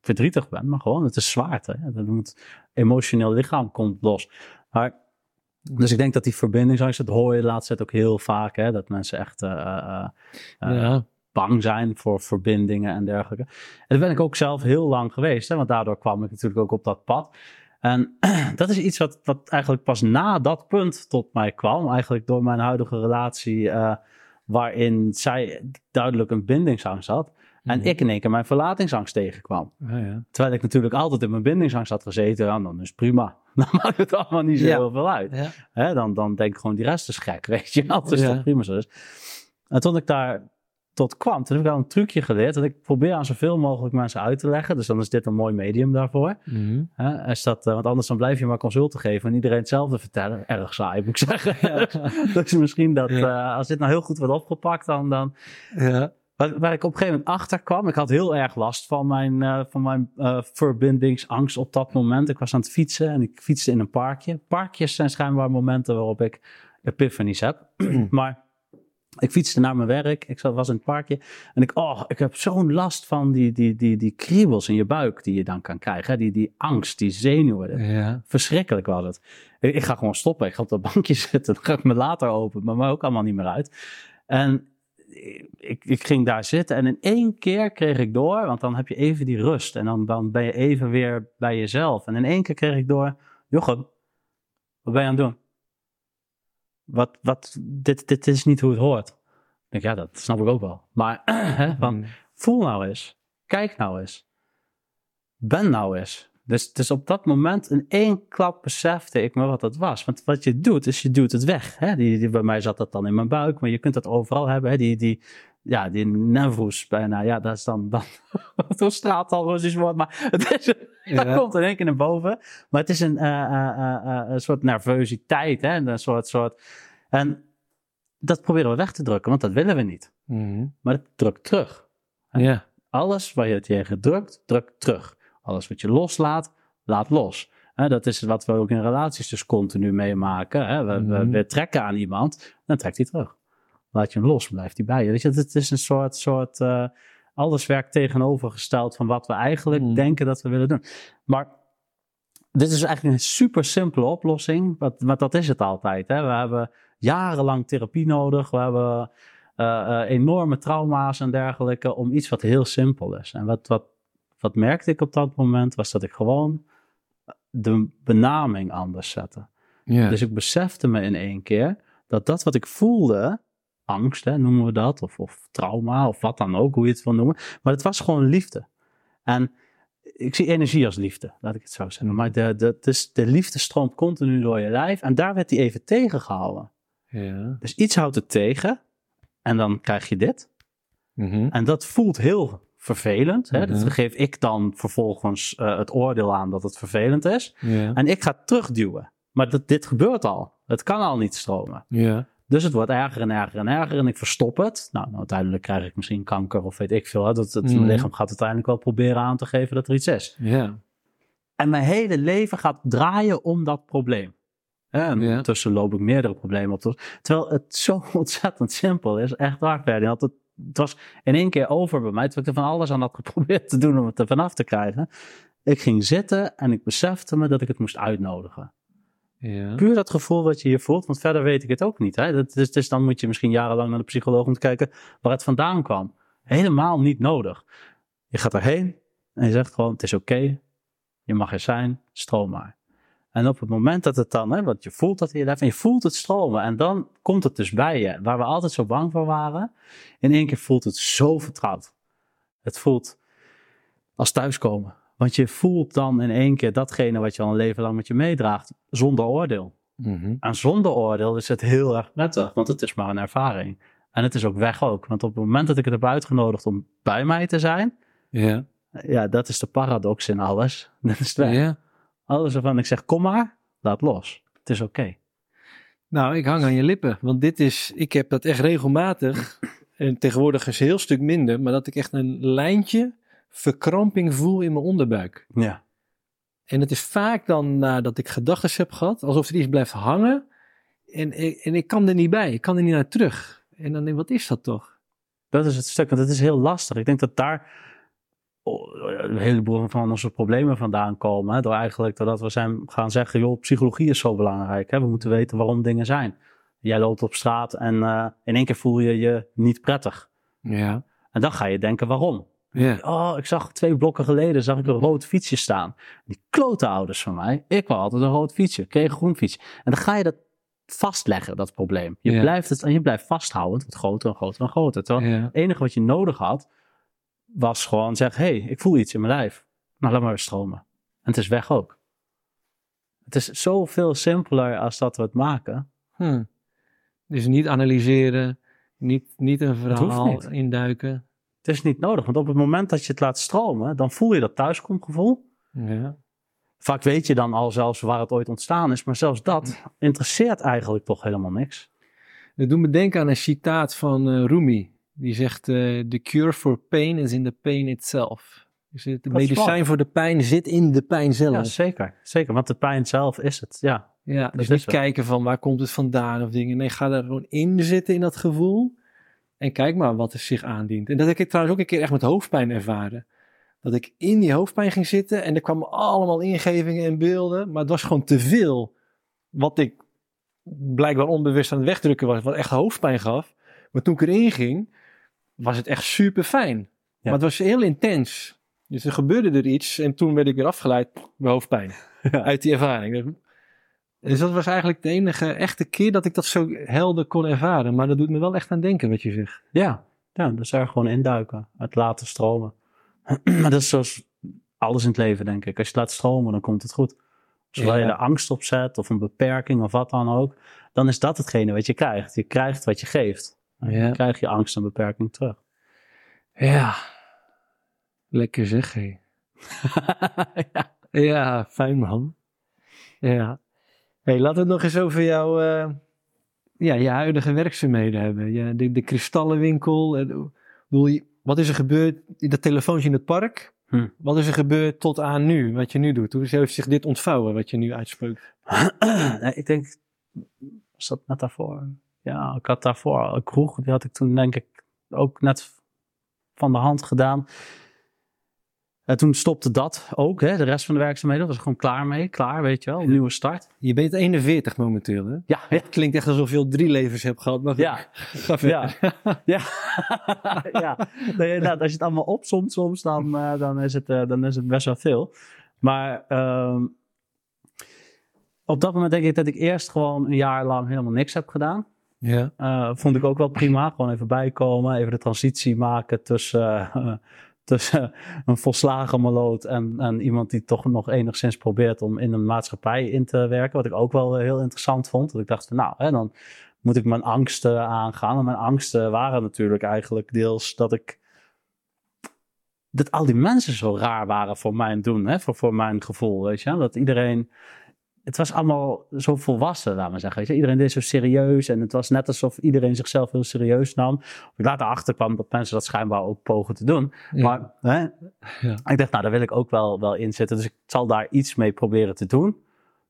verdrietig ben, maar gewoon het is zwaarte. Hè? Dat moet, emotioneel lichaam komt los. Maar, dus ik denk dat die verbindingsangst, dat hoor je de laatste tijd ook heel vaak. Hè? Dat mensen echt eh, ja. Bang zijn voor verbindingen en dergelijke. En dat ben ik ook zelf heel lang geweest, hè, want daardoor kwam ik natuurlijk ook op dat pad. En dat is iets wat, wat eigenlijk pas na dat punt tot mij kwam, eigenlijk door mijn huidige relatie, eh, waarin zij duidelijk een bindingsangst had. En Mhm. ik in één keer mijn verlatingsangst tegenkwam. Ja, ja. Terwijl ik natuurlijk altijd in mijn bindingsangst had gezeten, ja, dan is het prima. Dan maakt het allemaal niet zo Ja. heel veel uit. Ja. Hè, dan, dan denk ik gewoon, die rest is gek, weet je Ja. dat prima zo is. En toen ik daar tot kwam, toen heb ik al een trucje geleerd. Dat ik probeer aan zoveel mogelijk mensen uit te leggen. Dus dan is dit een mooi medium daarvoor. Mhm. Is dat, eh, want anders dan blijf je maar consulten geven en iedereen hetzelfde vertellen. Erg saai, moet ik zeggen. dus misschien dat Ja. eh, als dit nou heel goed wordt opgepakt, dan... dan ja. Waar, waar ik op een gegeven moment achter kwam, ik had heel erg last van mijn, uh, van mijn uh, verbindingsangst op dat moment. Ik was aan het fietsen en ik fietste in een parkje. Parkjes zijn schijnbaar momenten waarop ik epiphanies heb. maar ik fietste naar mijn werk, ik was in het parkje en ik, oh, ik heb zo'n last van die, die, die, die kriebels in je buik die je dan kan krijgen. Die, die angst, die zenuwen. Ja. Verschrikkelijk was het. Ik, ik, ga gewoon stoppen, ik ga op dat bankje zitten, dan ga ik me later open, maar me ook allemaal niet meer uit. En ik, ik ging daar zitten en in één keer kreeg ik door, want dan heb je even die rust en dan, dan ben je even weer bij jezelf. En in één keer kreeg ik door, Jochem, wat ben je aan het doen? Wat, wat, dit, dit is niet hoe het hoort. Ik denk, ja, dat snap ik ook wel. Maar hè, van, Mm. voel nou eens. Kijk nou eens. Ben nou eens. Dus, dus op dat moment in één klap besefte ik me wat dat was. Want wat je doet, is je duwt het weg. Hè? Die, die, bij mij zat dat dan in mijn buik, maar je kunt dat overal hebben. Hè? Die, die, ja, die nervus bijna. Ja, dat is dan... dan Toen straalt al Russisch woord, maar het is, Ja. dat komt in één keer naar boven. Maar het is een, eh, eh, eh, een soort nervositeit. Hè? Een soort, soort... En dat proberen we weg te drukken, want dat willen we niet. Mhm. Maar het drukt terug. Ja. Alles waar je het tegen drukt, drukt terug. Alles wat je loslaat, laat los. Hè, dat is wat we ook in relaties dus continu meemaken. Hè. We, we, Mhm. we trekken aan iemand, dan trekt hij terug. Laat je hem los, blijft hij bij je. Weet je, het is een soort, soort eh, alles werkt tegenovergesteld van wat we eigenlijk Mhm. denken dat we willen doen. Maar dit is eigenlijk een super simpele oplossing, want, dat is het altijd. Hè. We hebben jarenlang therapie nodig, we hebben eh, eh, enorme trauma's en dergelijke om iets wat heel simpel is. En wat, wat, wat merkte ik op dat moment, was dat ik gewoon de benaming anders zette. Dus ik besefte me in één keer dat dat wat ik voelde, angst hè, noemen we dat, of, of trauma, of wat dan ook, hoe je het wil noemen, maar het was gewoon liefde. En ik zie energie als liefde, laat ik het zo zeggen. Maar de, de, dus de liefde stroomt continu door je lijf en daar werd die even tegengehouden. ja. Dus iets houdt het tegen en dan krijg je dit. Mhm. En dat voelt heel vervelend. Hè? Dat geef ik dan vervolgens eh, het oordeel aan dat het vervelend is. Ja. En ik ga terugduwen. Maar dat, dit gebeurt al. Het kan al niet stromen. Ja. Dus het wordt erger en erger en erger en ik verstop het. Nou, nou uiteindelijk krijg ik misschien kanker of weet ik veel. Hè? Dat, dat Mhm. Mijn lichaam gaat uiteindelijk wel proberen aan te geven dat er iets is. Ja. En mijn hele leven gaat draaien om dat probleem. En Ja. ondertussen loop ik meerdere problemen op. Terwijl het zo ontzettend simpel is. Echt waar, Ferdinand. Het, het was in één keer over bij mij. Terwijl ik er van alles aan had geprobeerd te doen om het er vanaf te krijgen. Ik ging zitten en ik besefte me dat ik het moest uitnodigen. Ja. Puur dat gevoel wat je hier voelt, want verder weet ik het ook niet. Hè? Dat is, dus dan moet je misschien jarenlang naar de psycholoog om te kijken waar het vandaan kwam. Helemaal niet nodig. Je gaat erheen en je zegt gewoon, het is oké, je mag er zijn, stroom maar. En op het moment dat het dan, hè, want je voelt dat je en je voelt het stromen en dan komt het dus bij je. Waar we altijd zo bang voor waren, in één keer voelt het zo vertrouwd. Het voelt als thuiskomen. Want je voelt dan in één keer datgene wat je al een leven lang met je meedraagt, zonder oordeel. Mhm. En zonder oordeel is het heel erg prettig, want het is maar een ervaring. En het is ook weg ook, want op het moment dat ik het heb uitgenodigd om bij mij te zijn, Ja. ja, dat is de paradox in alles. Dat is weg. Ja. Alles waarvan ik zeg, kom maar, laat los. Het is oké. Nou, ik hang aan je lippen. Want dit is, ik heb dat echt regelmatig. En tegenwoordig is een heel stuk minder. Maar dat ik echt een lijntje verkramping voel in mijn onderbuik. Ja. En het is vaak dan nadat ik gedachten heb gehad. Alsof er iets blijft hangen. En, en ik kan er niet bij. Ik kan er niet naar terug. En dan denk ik, wat is dat toch? Dat is het stuk, want het is heel lastig. Ik denk dat daar een heleboel van onze problemen vandaan komen. Hè? Door eigenlijk doordat we zijn gaan zeggen, joh, psychologie is zo belangrijk. Hè? We moeten weten waarom dingen zijn. Jij loopt op straat en eh, in één keer voel je je niet prettig. Ja. En dan ga je denken waarom. Ja. Oh, ik zag twee blokken geleden zag ik een rood fietsje staan. Die klote ouders van mij, ik wou altijd een rood fietsje, kreeg een groen fietsje. En dan ga je dat vastleggen, dat probleem. Je Ja. blijft het en je blijft vasthouden. Het wordt groter en groter en groter. Terwijl Ja. het enige wat je nodig had, was gewoon zeggen, hé, hey, ik voel iets in mijn lijf. Nou, laat maar weer stromen. En het is weg ook. Het is zoveel simpeler als dat we het maken. Hm. Dus niet analyseren. Niet, niet een verhaal niet. induiken. Het is niet nodig, want op het moment dat je het laat stromen, dan voel je dat thuiskomgevoel. Ja. Vaak weet je dan al zelfs waar het ooit ontstaan is, maar zelfs dat interesseert eigenlijk toch helemaal niks. Dat doet me denken aan een citaat van eh, Rumi. Die zegt, eh the cure for pain is in the pain itself. Dus het Dat medicijn voor de pijn zit in de pijn zelf. Ja, zeker. Zeker, want de pijn zelf is het. Ja, Ja, Dat dus niet kijken van waar komt het vandaan of dingen. Nee, ga daar gewoon in zitten in dat gevoel. En kijk maar wat er zich aandient. En dat heb ik trouwens ook een keer echt met hoofdpijn ervaren. Dat ik in die hoofdpijn ging zitten en er kwamen allemaal ingevingen en beelden. Maar het was gewoon te veel. Wat ik blijkbaar onbewust aan het wegdrukken was, wat echt hoofdpijn gaf. Maar toen ik erin ging, was het echt super fijn. Maar het was heel intens. Dus er gebeurde er iets en toen werd ik weer afgeleid bij hoofdpijn. Ja. Uit die ervaring. Dus dat was eigenlijk de enige echte keer dat ik dat zo helder kon ervaren. Maar dat doet me wel echt aan denken wat je zegt. Ja, ja dus er gewoon induiken, het laten stromen. maar dat is zoals alles in het leven, denk ik. Als je het laat stromen, dan komt het goed. Zodra je er angst op zet, of een beperking, of wat dan ook, dan is dat hetgene wat je krijgt. Je krijgt wat je geeft. En Ja. Dan krijg je angst en beperking terug. Ja. Lekker zeg, hé. ja. Ja, fijn man. Ja. Hey, laten we het nog eens over jouw, eh, ja, je huidige werkzaamheden hebben. Ja, de, de kristallenwinkel. eh, bedoel, wat is er gebeurd? Dat telefoontje in het park. Hm. Wat is er gebeurd tot aan nu? Wat je nu doet? Hoe heeft zich dit ontvouwen wat je nu uitspreekt? Nee, ik denk, was dat net daarvoor? Ja, ik had daarvoor een kroeg, die had ik toen denk ik ook net van de hand gedaan. En toen stopte dat ook, hè, de rest van de werkzaamheden. was gewoon klaar mee, klaar, weet je wel, een nieuwe start. Je bent 41 momenteel, hè? Ja, ja, Klinkt echt alsof je al drie levens hebt gehad. Maar ja, ga verder. ja. ja. ja. Nee, inderdaad, als je het allemaal opzomt soms, dan, eh, dan, is, het, eh, dan is het best wel veel. Maar ehm, op dat moment denk ik dat ik eerst gewoon een jaar lang helemaal niks heb gedaan. Ja. Eh, vond ik ook wel prima. Gewoon even bijkomen, even de transitie maken tussen, tussen een volslagen maloot en, iemand die toch nog enigszins probeert om in een maatschappij in te werken. Wat ik ook wel heel interessant vond. Dat ik dacht, nou, hè, dan moet ik mijn angsten aangaan. En mijn angsten waren natuurlijk eigenlijk deels dat ik. Dat al die mensen zo raar waren voor mijn doen, hè? Voor, voor mijn gevoel, weet je. Dat iedereen het was allemaal zo volwassen, laten we zeggen. Iedereen deed zo serieus en het was net alsof iedereen zichzelf heel serieus nam. Ik later achter kwam dat mensen dat schijnbaar ook pogen te doen. Ja. Maar hè, Ja. ik dacht, nou, daar wil ik ook wel, wel in zitten. Dus ik zal daar iets mee proberen te doen,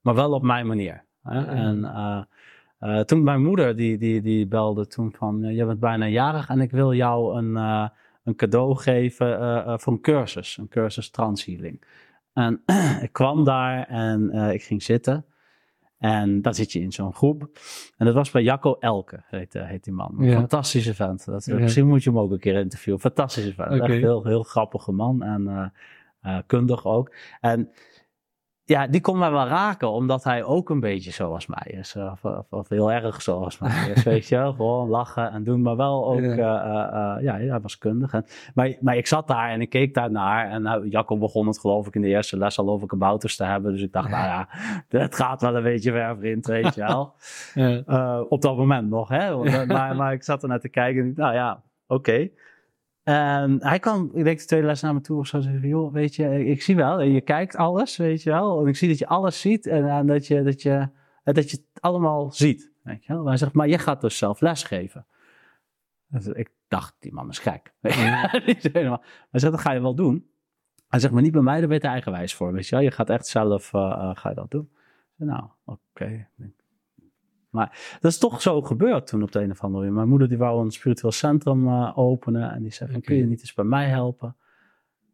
maar wel op mijn manier. Hè? En eh, eh, toen mijn moeder, die, die, die belde toen van, je bent bijna jarig en ik wil jou een, eh, een cadeau geven voor een cursus. Een cursus transhealing. En ik kwam daar en eh, ik ging zitten. En dan zit je in zo'n groep. En dat was bij Jacco Elke, heet, eh, heet die man. Ja. fantastische vent. Dat, Ja. Misschien moet je hem ook een keer interviewen. Fantastische vent. Echt heel, heel grappige man en eh, kundig ook. En ja, die kon mij wel raken, omdat hij ook een beetje zoals mij is. eh, Of, of, of heel erg zoals mij is, weet je wel. Gewoon lachen en doen, maar wel ook... Ja. eh, eh, eh, ja, hij was kundig. En, maar, maar ik zat daar en ik keek daar naar. En nou, Jacco begon het geloof ik in de eerste les al over kabouters te hebben. Dus ik dacht, nou ja, het gaat wel een beetje ver vriend, weet je wel. Ja. Op dat moment nog, hè. Maar, maar ik zat er naar te kijken en nou ja, oké. En hij kwam, ik denk de tweede les naar me toe of zo, joh, weet je, ik zie wel, je kijkt alles, weet je wel. En ik zie dat je alles ziet en, en dat, je, dat, je, eh, dat je het allemaal ziet, weet je wel. Hij zegt, maar je gaat dus zelf lesgeven. Dus ik dacht, die man is gek. Helemaal- Hij zegt, dat ga je wel doen. Hij zegt, maar niet bij mij, daar ben je te eigenwijs voor, weet je wel. Je gaat echt zelf, eh, eh, ga je dat doen. Nou, oké. Maar dat is toch zo gebeurd toen op de een of andere manier. Mijn moeder die wou een spiritueel centrum eh, openen. En die zei kun je niet eens bij mij helpen?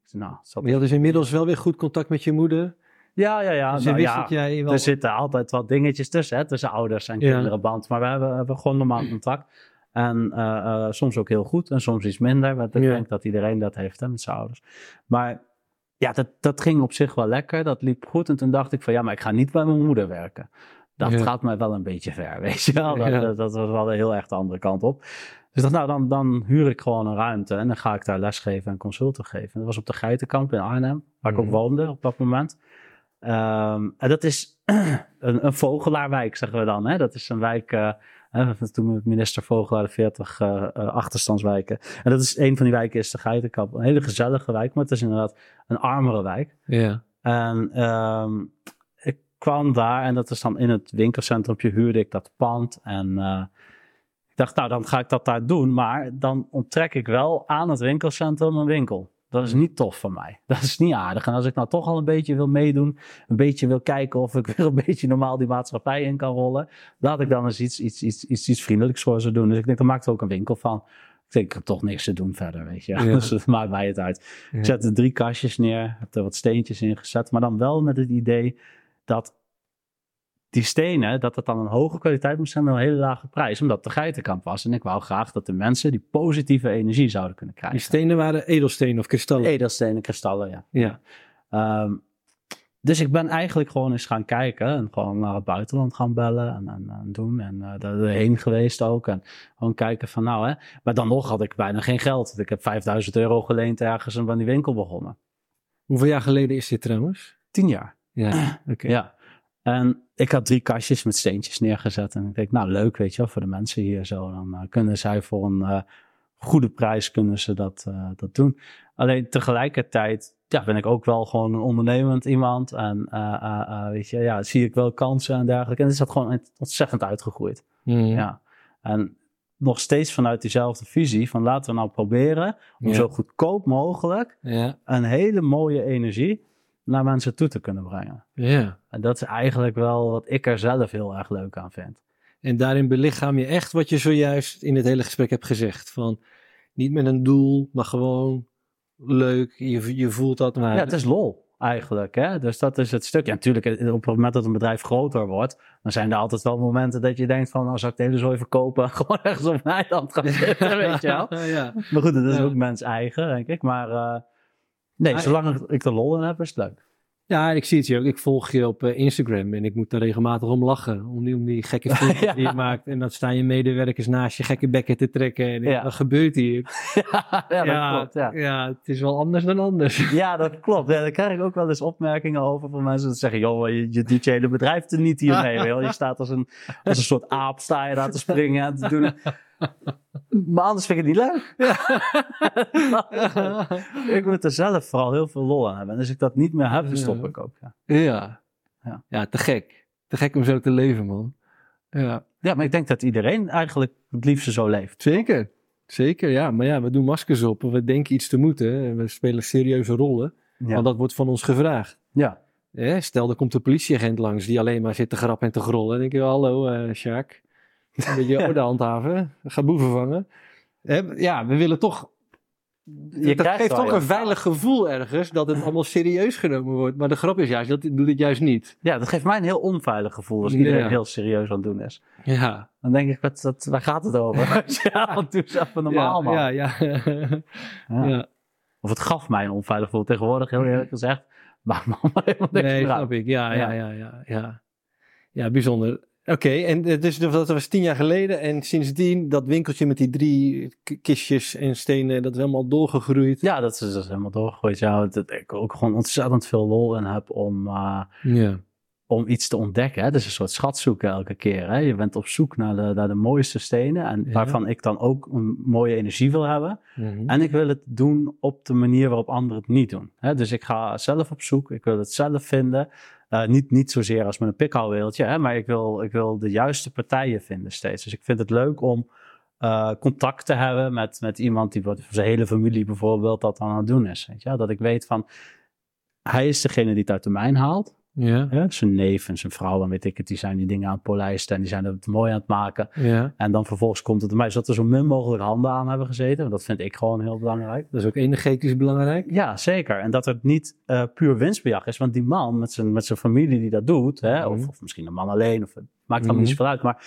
Ik zei, nou, Maar je had dus inmiddels wel weer goed contact met je moeder. Ja, ja, ja. Ze nou wist ja, dat jij wel... Er zitten altijd wat dingetjes tussen, hè, tussen ouders en Ja. kinderenband. Maar we hebben, we hebben gewoon normaal contact. En eh, eh, soms ook heel goed en soms iets minder. Want ik Ja. denk dat iedereen dat heeft hè, met zijn ouders. Maar ja, dat, dat ging op zich wel lekker. Dat liep goed. En toen dacht ik van ja, maar ik ga niet bij mijn moeder werken. Dat Ja. gaat mij wel een beetje ver, weet je wel. Dat, Ja. dat, dat was wel heel erg de andere kant op. Dus ik dacht, nou, dan, dan huur ik gewoon een ruimte en dan ga ik daar lesgeven en consulten geven. En dat was op de Geitenkamp in Arnhem, waar ik ook Mhm. woonde op dat moment. Ehm, en dat is een, een vogelaarwijk, zeggen we dan. Hè? Dat is een wijk, eh, hè, toen met minister Vogelaar de 40 eh, eh, achterstandswijken. En dat is een van die wijken, is de Geitenkamp. Een hele gezellige wijk, maar het is inderdaad een armere wijk. Ja. En ehm, kwam daar en dat is dan in het winkelcentrumpje huurde ik dat pand. En eh, Ik dacht, nou, dan ga ik dat daar doen. Maar dan onttrek ik wel aan het winkelcentrum een winkel. Dat is niet tof van mij. Dat is niet aardig. En als ik nou toch al een beetje wil meedoen, een beetje wil kijken of ik weer een beetje normaal die maatschappij in kan rollen, laat ik dan eens iets, iets, iets, iets, iets vriendelijks voor ze doen. Dus ik denk, dan maakt er ook een winkel van. Ik denk, ik heb toch niks te doen verder, weet je. Ja. Dus het maakt mij het uit. Ik zet er drie kastjes neer, heb er wat steentjes in gezet, maar dan wel met het idee dat die stenen, dat het dan een hoge kwaliteit moest zijn met een hele lage prijs, omdat de geitenkamp was. En ik wou graag dat de mensen die positieve energie zouden kunnen krijgen. Die stenen waren edelstenen of kristallen. Edelstenen, kristallen, ja. Ja. Ehm, dus ik ben eigenlijk gewoon eens gaan kijken en gewoon naar het buitenland gaan bellen en, en, en doen. En eh daar erheen geweest ook. En gewoon kijken van nou hè. Maar dan nog had ik bijna geen geld. Ik heb 5000 euro geleend ergens en van die winkel begonnen. Hoeveel jaar geleden is dit trouwens? Tien jaar. Ja, oké. Ja. En ik had drie kastjes met steentjes neergezet. En ik denk, nou leuk, weet je wel, voor de mensen hier zo. Dan eh, kunnen zij voor een eh, goede prijs kunnen ze dat, eh, dat doen. Alleen tegelijkertijd ja, ben ik ook wel gewoon een ondernemend iemand. En weet je, ja, zie ik wel kansen en dergelijke. En is dat gewoon ontzettend uitgegroeid. Mhm. Ja. En nog steeds vanuit diezelfde visie van laten we nou proberen om Ja. zo goedkoop mogelijk Ja. een hele mooie energie naar mensen toe te kunnen brengen. ja. En dat is eigenlijk wel wat ik er zelf heel erg leuk aan vind. En daarin belichaam je echt wat je zojuist in het hele gesprek hebt gezegd. Van niet met een doel, maar gewoon leuk. Je, je voelt dat maar. Ja, het is lol eigenlijk. Hè? Dus dat is het stukje. Ja, natuurlijk, eh, op het moment dat een bedrijf groter wordt, dan zijn er altijd wel momenten dat je denkt van, nou zou ik de hele zooi verkopen, gewoon ergens op een eiland gaan zitten, weet je wel. ja. Maar goed, dat is Ja. ook mens eigen, denk ik. Maar eh, nee, Maar- zolang ik er lol in heb, is het leuk. Ja, ik zie het je ook. Ik volg je op eh, Instagram en ik moet er regelmatig om lachen. Om die, om die gekke filmpjes Ja. die je maakt. En dan staan je medewerkers naast je gekke bekken te trekken. En Ja. wat gebeurt hier? ja, dat klopt. Ja. ja, het is wel anders dan anders. Ja, dat klopt. Ja, daar krijg ik ook wel eens opmerkingen over van mensen die zeggen, joh, je, je doet je hele bedrijf er niet hiermee. Je staat als een, als een soort aap, sta je daar te springen en te doen. Maar anders vind ik het niet leuk. ik moet er zelf vooral heel veel lol aan hebben. En als ik dat niet meer heb, dan stop Ja. ik ook. Ja. Ja. Ja. ja, te gek. Te gek om zo te leven, man. Ja, ja, maar ik denk dat iedereen eigenlijk het liefste zo leeft. zeker. Zeker, ja. Maar ja, we doen maskers op. We denken iets te moeten. En we spelen serieuze rollen. Ja. Want dat wordt van ons gevraagd. ja. Stel, er komt een politieagent langs die alleen maar zit te grappen en te grollen. Dan denk je, hallo, eh Sjaak. Een beetje orde handhaven. Ga boeven vangen. Ja, we willen toch... Je dat geeft toch een veilig gevoel ergens dat het allemaal serieus genomen wordt. Maar de grap is juist, dat doet het juist niet. ja, dat geeft mij een heel onveilig gevoel als iedereen Ja. heel serieus aan het doen is. Ja. Dan denk ik, wat, wat, waar gaat het over? ja, doe eens even normaal, man. ja, ja, ja. Ja. Of het gaf mij een onveilig gevoel. Tegenwoordig, heel eerlijk gezegd, maakt me allemaal helemaal niks Nee, snap ik. Ja. ja, ja. Ja, ja bijzonder. Oké, en eh, dus dat was tien jaar geleden. En sindsdien dat winkeltje met die drie kistjes en stenen, dat is helemaal doorgegroeid. Ja, dat is, dat is helemaal doorgegooid. Ja, dat ik ook gewoon ontzettend veel lol in heb om, eh, Ja. om iets te ontdekken. Hè. Het is een soort schat zoeken elke keer. Hè. Je bent op zoek naar de, naar de mooiste stenen. En Ja. waarvan ik dan ook een mooie energie wil hebben. Mhm. En ik wil het doen op de manier waarop anderen het niet doen. Hè? Dus ik ga zelf op zoek, ik wil het zelf vinden. Eh, niet, niet zozeer als met een pikhouweeltje, hè? maar ik wil, ik wil de juiste partijen vinden steeds. Dus ik vind het leuk om eh, contact te hebben met, met iemand die voor zijn hele familie bijvoorbeeld dat dan aan het doen is. Weet je? Dat ik weet van, hij is degene die het uit de mijn haalt. Ja, Hè? Zijn neef en zijn vrouw en weet ik het, die zijn die dingen aan het polijsten en die zijn het mooi aan het maken. ja. En dan vervolgens komt het mij, zodat er zo min mogelijk handen aan hebben gezeten. Want dat vind ik gewoon heel belangrijk. Dat is ook energetisch belangrijk. Ja, zeker. En dat het niet eh, puur winstbejag is. Want die man met zijn, met zijn familie die dat doet, hè, Mhm. of, of misschien een man alleen, of maakt allemaal Mhm. niet zoveel uit. Maar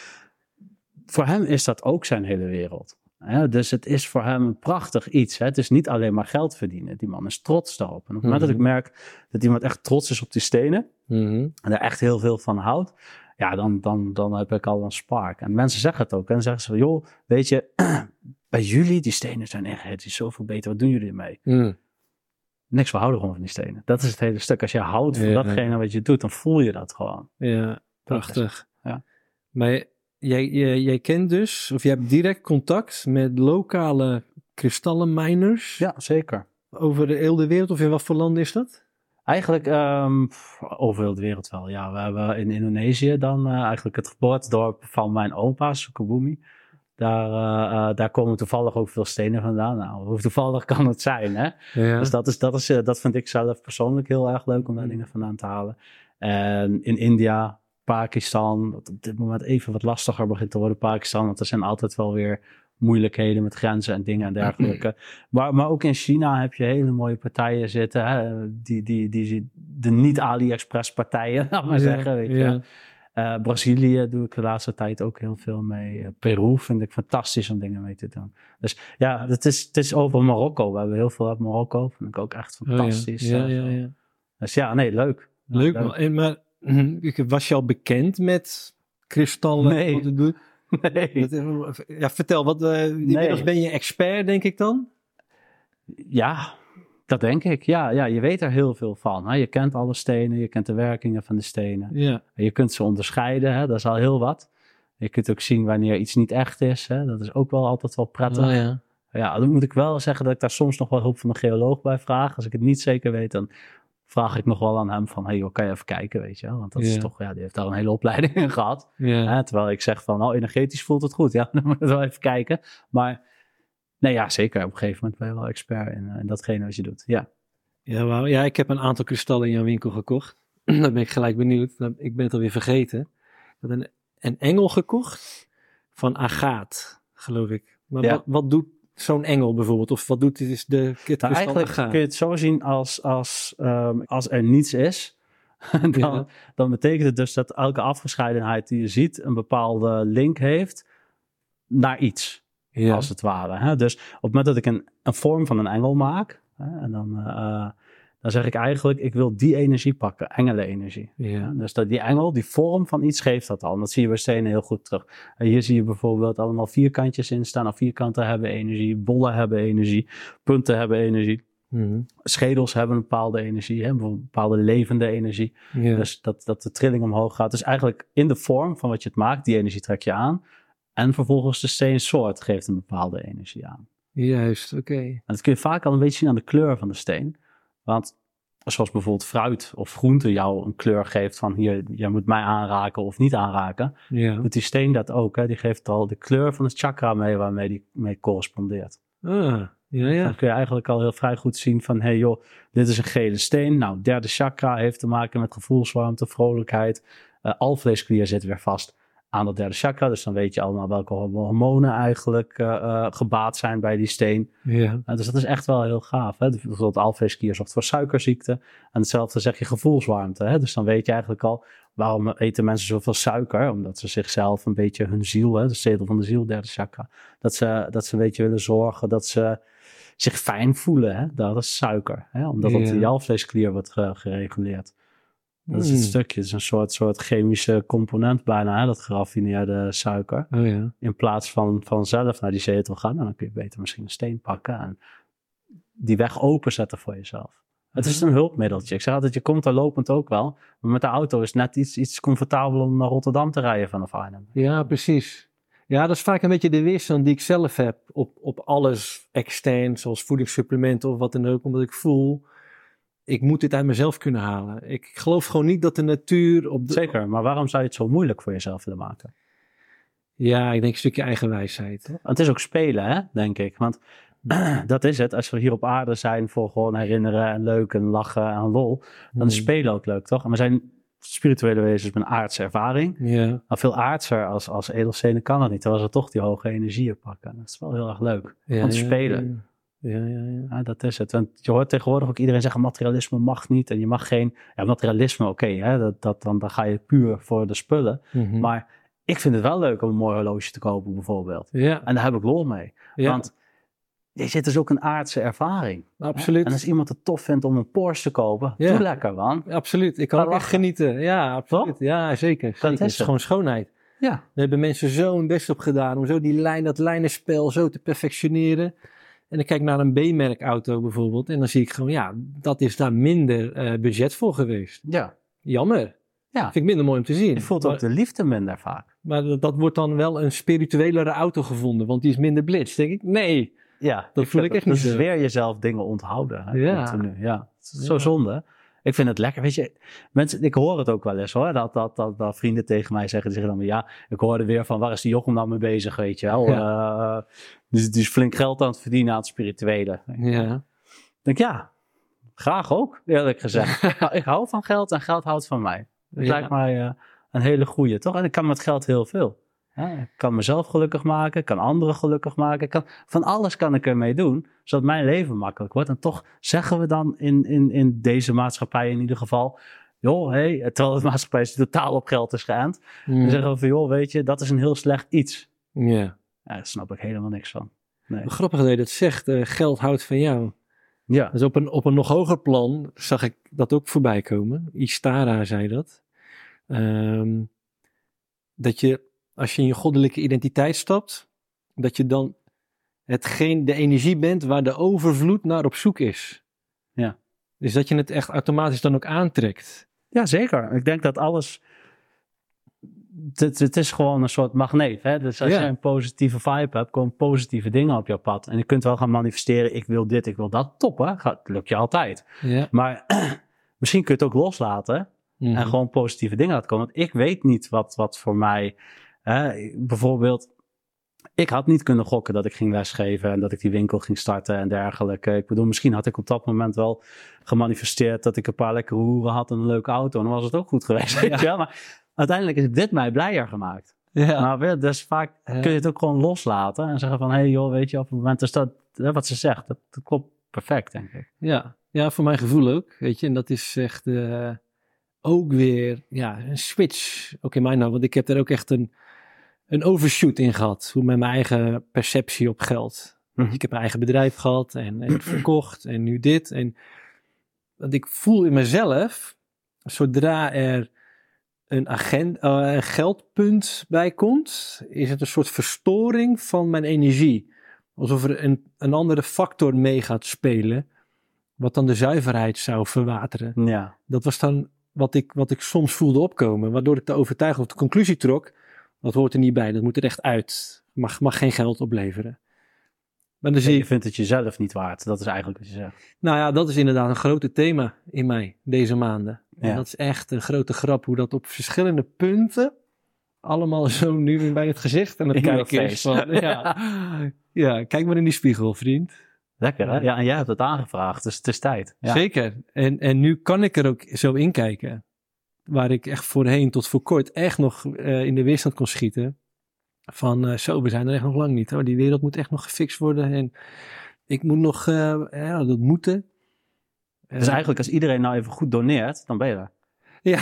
voor hem is dat ook zijn hele wereld. Hè? Dus het is voor hem een prachtig iets. Hè? Het is niet alleen maar geld verdienen. Die man is trots daarop. En op het moment dat ik Mhm. merk dat iemand echt trots is op die stenen Mhm. en er echt heel veel van houdt, ja, dan, dan, dan heb ik al een spark. En mensen zeggen het ook. En dan zeggen ze van, joh, weet je, bij jullie, die stenen zijn echt, het is zoveel beter. Wat doen jullie ermee? Mhm. Niks, we houden gewoon van die stenen. Dat is het hele stuk. Als je houdt van Ja. datgene wat je doet, dan voel je dat gewoon. Ja, prachtig. ja. Maar jij, jij, jij kent dus, of jij hebt direct contact met lokale kristallenminers Ja, zeker. over de hele wereld. Of in wat voor land is dat? Eigenlijk ehm, over heel de wereld wel. Ja, we hebben in Indonesië dan eh, eigenlijk het geboortedorp van mijn opa, Sukabumi. Daar, eh, eh, daar komen toevallig ook veel stenen vandaan. Nou, hoe toevallig kan het zijn, hè? Ja. Dus dat, is, dat, is, dat vind ik zelf persoonlijk heel erg leuk om daar dingen vandaan te halen. En in India, Pakistan, dat op dit moment even wat lastiger begint te worden, Pakistan, want er zijn altijd wel weer moeilijkheden met grenzen en dingen en dergelijke. Maar, maar ook in China heb je hele mooie partijen zitten, hè? Die, die, die, de niet-AliExpress partijen, laat maar zeggen. Weet je. ja. Eh, Brazilië doe ik de laatste tijd ook heel veel mee. Eh, Peru vind ik fantastisch om dingen mee te doen. Dus ja, het is, het is over Marokko. We hebben heel veel uit Marokko. Vind ik ook echt Oh, ja. fantastisch. Ja, Eh, ja, ja. Dus ja, nee, leuk. Leuk maar was je al bekend met kristallen? Nee. Wat het doet? Nee. Dat, ja, vertel, wat, eh inmiddels ben je expert, denk ik dan? Ja, dat denk ik. Ja, ja, je weet er heel veel van. Hè? Je kent alle stenen, je kent de werkingen van de stenen. Ja. Je kunt ze onderscheiden, hè? dat is al heel wat. Je kunt ook zien wanneer iets niet echt is. Hè? Dat is ook wel altijd wel prettig. Oh, ja. Ja, dan moet ik wel zeggen dat ik daar soms nog wel hulp van een geoloog bij vraag. Als ik het niet zeker weet, dan vraag ik nog wel aan hem van... hey joh, kan je even kijken, weet je wel? Want dat is toch, ja, die heeft daar een hele opleiding in gehad. Hè? Terwijl ik zeg van, oh, energetisch voelt het goed. Ja, dan moet je wel even kijken. Maar nee, ja, zeker. Op een gegeven moment ben je wel expert in, eh, in datgene wat je doet. Ja. Ja, wauw. ja, ik heb een aantal kristallen in jouw winkel gekocht. Dan ben ik gelijk benieuwd. Ik ben het alweer vergeten. Ik heb een, een engel gekocht van agaat, geloof ik. Maar Ja. wat, wat doet zo'n engel bijvoorbeeld? Of wat doet dit is de Nou, kristal eigenlijk kun je het zo zien als, als, ehm, als er niets is. dan, Ja. dan betekent het dus dat elke afgescheidenheid die je ziet een bepaalde link heeft naar iets. Ja. als het ware. Hè? Dus op het moment dat ik een, een vorm van een engel maak, hè, en dan, eh, dan zeg ik eigenlijk, ik wil die energie pakken, engelenenergie. ja. Dus dat die engel, die vorm van iets geeft dat al. En dat zie je bij stenen heel goed terug. En hier zie je bijvoorbeeld allemaal vierkantjes in staan. Of vierkanten hebben energie, bollen hebben energie, punten hebben energie. Mhm. Schedels hebben een bepaalde energie, hè, bijvoorbeeld een bepaalde levende energie. ja. Dus dat, dat de trilling omhoog gaat. Dus eigenlijk in de vorm van wat je het maakt, die energie trek je aan. En vervolgens de steensoort geeft een bepaalde energie aan. Juist, oké. En dat kun je vaak al een beetje zien aan de kleur van de steen. Want zoals bijvoorbeeld fruit of groente jou een kleur geeft van hier, jij moet mij aanraken of niet aanraken. Ja. Doet die steen dat ook. Hè? Die geeft al de kleur van het chakra mee waarmee die mee correspondeert. Ah, ja, ja. Dan kun je eigenlijk al heel vrij goed zien van, hé hey joh, dit is een gele steen. Nou, derde chakra heeft te maken met gevoelswarmte, vrolijkheid. Eh alvleesklier zit weer vast aan dat derde chakra. Dus dan weet je allemaal welke hormonen eigenlijk eh, eh, gebaat zijn bij die steen. ja. Uh, dus dat is echt wel heel gaaf. Hè? Dus Bijvoorbeeld alvleesklier zorgt voor suikerziekte. En hetzelfde zeg je gevoelswarmte. Hè? Dus dan weet je eigenlijk al waarom eten mensen zoveel suiker. Omdat ze zichzelf een beetje hun ziel, hè, de zetel van de ziel, derde chakra. Dat ze, dat ze een beetje willen zorgen dat ze zich fijn voelen. Hè? Dat is suiker. Hè? Omdat dat Ja. in je alvleesklier wordt ge- gereguleerd. Dat is het Mm. stukje. Het is een soort, soort chemische component bijna, hè? dat geraffineerde suiker Oh ja. in plaats van, van zelf naar die zetel gaan, nou, dan kun je beter misschien een steen pakken en die weg openzetten voor jezelf. Het is een hulpmiddeltje. Ik zeg altijd, je komt er lopend ook wel. Maar met de auto is het net iets, iets comfortabeler om naar Rotterdam te rijden vanaf Arnhem. Ja, precies. Ja, dat is vaak een beetje de weerstand die ik zelf heb op, op alles extern, zoals voedingssupplementen of wat dan ook, omdat ik voel, ik moet dit uit mezelf kunnen halen. Ik geloof gewoon niet dat de natuur op de... Zeker, maar waarom zou je het zo moeilijk voor jezelf willen maken? Ja, ik denk een stukje eigen wijsheid. En het is ook spelen, hè, denk ik. Want dat is het. Als we hier op aarde zijn voor gewoon herinneren en leuk en lachen en lol, dan is Hmm. spelen ook leuk, toch? En we zijn spirituele wezens met een aardse ervaring. Ja, Maar veel aardser als, als edelstenen kan dat niet. Terwijl ze toch die hoge energieën pakken. Dat is wel heel erg leuk. ja, Want ja, spelen. Ja, ja, ja. Ja, dat is het. Want je hoort tegenwoordig ook iedereen zeggen materialisme mag niet. En je mag geen... Ja, materialisme, oké. hè, dat, dat, dan, dan ga je puur voor de spullen. Mhm. Maar ik vind het wel leuk om een mooi horloge te kopen bijvoorbeeld. ja, En daar heb ik lol mee. ja Want je zit dus ook een aardse ervaring. absoluut. En als iemand het tof vindt om een Porsche te kopen, Ja. doe lekker man. Absoluut. Ik kan ook echt genieten. Ja, absoluut. Ja, zeker. zeker. is Het is het. gewoon schoonheid. Ja. Daar hebben mensen zo hun best op gedaan om zo die lijn, dat lijnenspel zo te perfectioneren. En ik kijk naar een B-merk auto bijvoorbeeld en dan zie ik gewoon, ja, dat is daar minder eh, budget voor geweest. Ja. Jammer. Ja. Vind ik minder mooi om te zien. Je voelt maar, ook de liefde minder vaak. maar dat, dat wordt dan wel een spirituelere auto gevonden, want die is minder blitz. Denk ik, nee. Ja, Dat voel ik echt dat niet zo. weer jezelf dingen onthouden. Hè, Ja. continu. Ja. zo zonde. Ik vind het lekker. Weet je, mensen, ik hoor het ook wel eens hoor. Dat, dat, dat, dat vrienden tegen mij zeggen. Die zeggen dan, ja, ik hoorde weer van waar is die Jochem nou mee bezig, weet je wel. Ja. Uh, dus die is flink geld aan het verdienen aan het spirituele. Ja. Ik denk, ja, graag ook, eerlijk gezegd. ik hou van geld en geld houdt van mij. Dat ja. lijkt mij uh, een hele goeie, toch? En ik kan met geld heel veel. Ik kan mezelf gelukkig maken, kan anderen gelukkig maken. Kan, van alles kan ik ermee doen, zodat mijn leven makkelijk wordt. En toch zeggen we dan in, in, in deze maatschappij in ieder geval... joh, hey, terwijl de maatschappij is totaal op geld is geënt. Mm. Dan zeggen we van, joh, weet je, dat is een heel slecht iets. Ja. Yeah. ja daar snap ik helemaal niks van. Nee. Grappig dat je dat zegt, uh, geld houdt van jou. Ja. Dus op een, op een nog hoger plan zag ik dat ook voorbij komen. Istara zei dat. Um, dat je als je in je goddelijke identiteit stapt, dat je dan hetgeen, de energie bent waar de overvloed naar op zoek is. Ja. Dus dat je het echt automatisch dan ook aantrekt. Ja, zeker. Ik denk dat alles. Het, het is gewoon een soort magneet. Hè? Dus als ja. je een positieve vibe hebt, komen positieve dingen op jouw pad. En je kunt wel gaan manifesteren: ik wil dit, ik wil dat. Top, hè? Dat lukt je altijd. Ja. Maar misschien kun je het ook loslaten. Mhm. En gewoon positieve dingen laten komen. Want ik weet niet wat, wat voor mij Hè, bijvoorbeeld, ik had niet kunnen gokken dat ik ging lesgeven en dat ik die winkel ging starten en dergelijke. Ik bedoel, misschien had ik op dat moment wel gemanifesteerd dat ik een paar lekkere hoeren had en een leuke auto. En dan was het ook goed geweest, weet je wel. Maar uiteindelijk is dit mij blijer gemaakt. Ja. Maar weer, dus vaak Ja. kun je het ook gewoon loslaten en zeggen van, hé hey joh, weet je, op het moment is dat, wat ze zegt, dat, dat klopt perfect, denk ik. Ja. ja, voor mijn gevoel ook. Weet je, en dat is echt eh, ook weer ja, een switch. Ook in mijn nou, want ik heb er ook echt een, een overshoot in gehad. Hoe met mijn eigen perceptie op geld. Mhm. Ik heb mijn eigen bedrijf gehad en, en verkocht en nu dit. En want ik voel in mezelf, zodra er een, agent, eh, een geldpunt bij komt, is het een soort verstoring van mijn energie. Alsof er een, een andere factor mee gaat spelen, wat dan de zuiverheid zou verwateren. Ja. Dat was dan wat ik, wat ik soms voelde opkomen, waardoor ik de overtuiging of de conclusie trok, dat hoort er niet bij, dat moet er echt uit. Mag, mag geen geld opleveren. Maar dan zie Je vindt het jezelf niet waard, dat is eigenlijk wat je zegt. nou ja, dat is inderdaad een grote thema in mij deze maanden. En Ja. dat is echt een grote grap, hoe dat op verschillende punten allemaal zo nu weer bij het gezicht en het kijken is van, ja, ja, kijk maar in die spiegel, vriend. Lekker, hè? Ja, en jij hebt het aangevraagd, dus het is tijd. Ja. Zeker. En, en nu kan ik er ook zo in kijken. Waar ik echt voorheen tot voor kort echt nog eh, in de weerstand kon schieten. Van eh, zo, we zijn er echt nog lang niet. Hoor. Die wereld moet echt nog gefixt worden. En ik moet nog, eh, ja, dat moeten. Dus eigenlijk als iedereen nou even goed doneert, dan ben je er. Ja.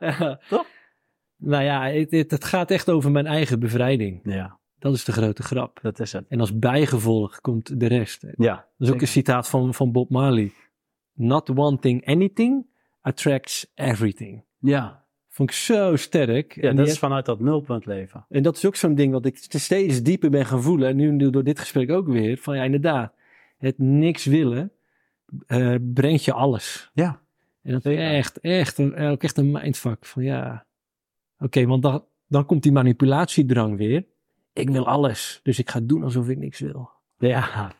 Ja. Toch? Nou ja, het, het, het gaat echt over mijn eigen bevrijding. Ja, Dat is de grote grap. dat is het. En als bijgevolg komt de rest. Dat Ja, is ook een citaat van, van Bob Marley. Not wanting anything attracts everything. ja. Vond ik zo sterk. ja en, dat is vanuit dat nulpunt leven. en dat is ook zo'n ding wat ik steeds dieper ben gaan voelen. En nu door dit gesprek ook weer. Van ja, inderdaad. Het niks willen eh, brengt je alles. Ja. En dat is echt, echt, een- ook echt een mindfuck. Van ja, oké, want dan, dan komt die manipulatiedrang weer. Ik wil alles, dus ik ga doen alsof ik niks wil. Ja.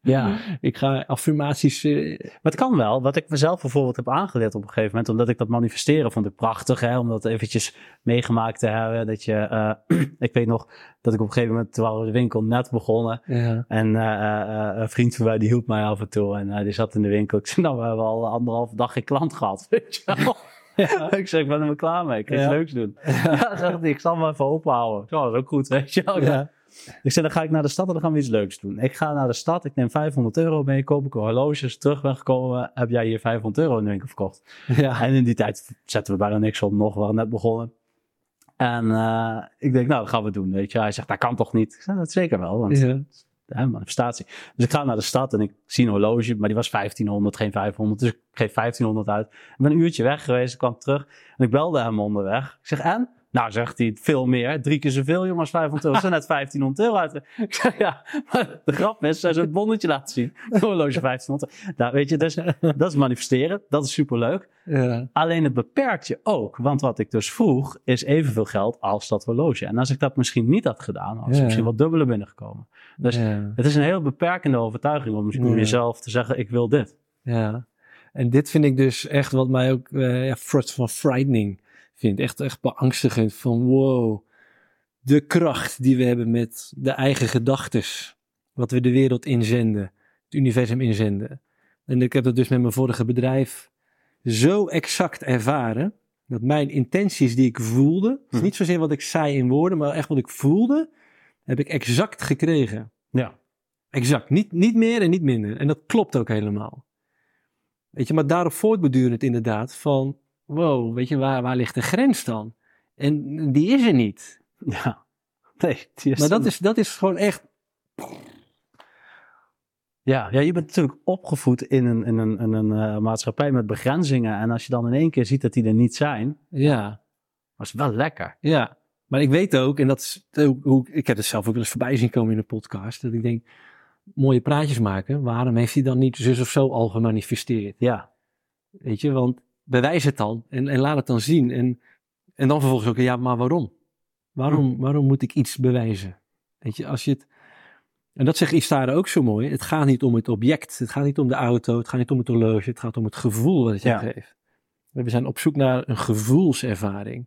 Ja. Ik ga affirmaties... eh, Maar het kan wel. Wat ik mezelf bijvoorbeeld heb aangeleerd op een gegeven moment, omdat ik dat manifesteren vond ik prachtig, hè, om dat eventjes meegemaakt te hebben. Dat je, eh, ik weet nog dat ik op een gegeven moment, terwijl we de winkel net begonnen, ja. en eh, een vriend van mij die hielp mij af en toe en die zat in de winkel. Ik zei, nou, we hebben al anderhalve dag geen klant gehad, weet je wel. Ja. ik zeg, ik ben er maar klaar mee. Ik ga Ja. iets leuks doen. Ja, zegt hij, ik zal me even openhouden. Ja, dat is ook goed, weet je wel. Ja. Ik zei, dan ga ik naar de stad en dan gaan we iets leuks doen. Ik ga naar de stad, ik neem 500 euro mee, koop ik een horloge, als terug ben gekomen, heb jij hier 500 euro in de winkel verkocht. Ja. En in die tijd zetten we bijna niks op, nog, we waren net begonnen. En eh, ik denk, nou, dat gaan we doen, weet je. Hij zegt, dat kan toch niet? Ik zei, dat zeker wel, want Ja. hè, manifestatie. Dus ik ga naar de stad en ik zie een horloge, maar die was 1500, geen 500. Dus ik geef 1500 uit. Ik ben een uurtje weg geweest, ik kwam terug en ik belde hem onderweg. Ik zeg, en? Nou, zegt hij, veel meer. Drie keer zoveel, jongens, 500 euro. Ze net 1500 euro uit. Ik zeg, ja, maar de grap is, zij het bonnetje laten zien. Een horloge 1500. Nou, weet je, dus, dat is manifesteren. Dat is superleuk. Ja. Alleen het beperkt je ook. Want wat ik dus vroeg, is evenveel geld als dat horloge. En als ik dat misschien niet had gedaan, was Ja. ik misschien wat dubbele binnengekomen. Dus ja. het is een heel beperkende overtuiging om jezelf te zeggen, ik wil dit. Ja. En dit vind ik dus echt wat mij ook uh, ja, van frightening vindt. Echt, echt beangstigend van wow, de kracht die we hebben met de eigen gedachtes. Wat we de wereld inzenden, het universum inzenden. En ik heb dat dus met mijn vorige bedrijf zo exact ervaren. Dat mijn intenties die ik voelde, hm. niet zozeer wat ik zei in woorden, maar echt wat ik voelde, heb ik exact gekregen. Ja. Exact. Niet, niet meer en niet minder. En dat klopt ook helemaal. Weet je, maar daarop voortbedurend inderdaad van, wow, weet je, waar, waar ligt de grens dan? En die is er niet. Ja. Nee, die is maar dat is, dat is gewoon echt ja, ja, je bent natuurlijk opgevoed in een, in een, in een uh, maatschappij met begrenzingen. En als je dan in één keer ziet dat die er niet zijn, ja. was wel lekker. Ja, maar ik weet ook, en dat is hoe ik heb het zelf ook wel eens voorbij zien komen in de podcast, dat ik denk, mooie praatjes maken, waarom heeft hij dan niet zus of zo al gemanifesteerd? Ja. Weet je, want bewijs het dan en, en laat het dan zien. En, en dan vervolgens ook, ja, maar waarom? Waarom, hm. waarom moet ik iets bewijzen? Weet je, als je het en dat zegt Istara ook zo mooi. Het gaat niet om het object. Het gaat niet om de auto. Het gaat niet om het horloge. Het gaat om het gevoel wat het je geeft. We zijn op zoek naar een gevoelservaring.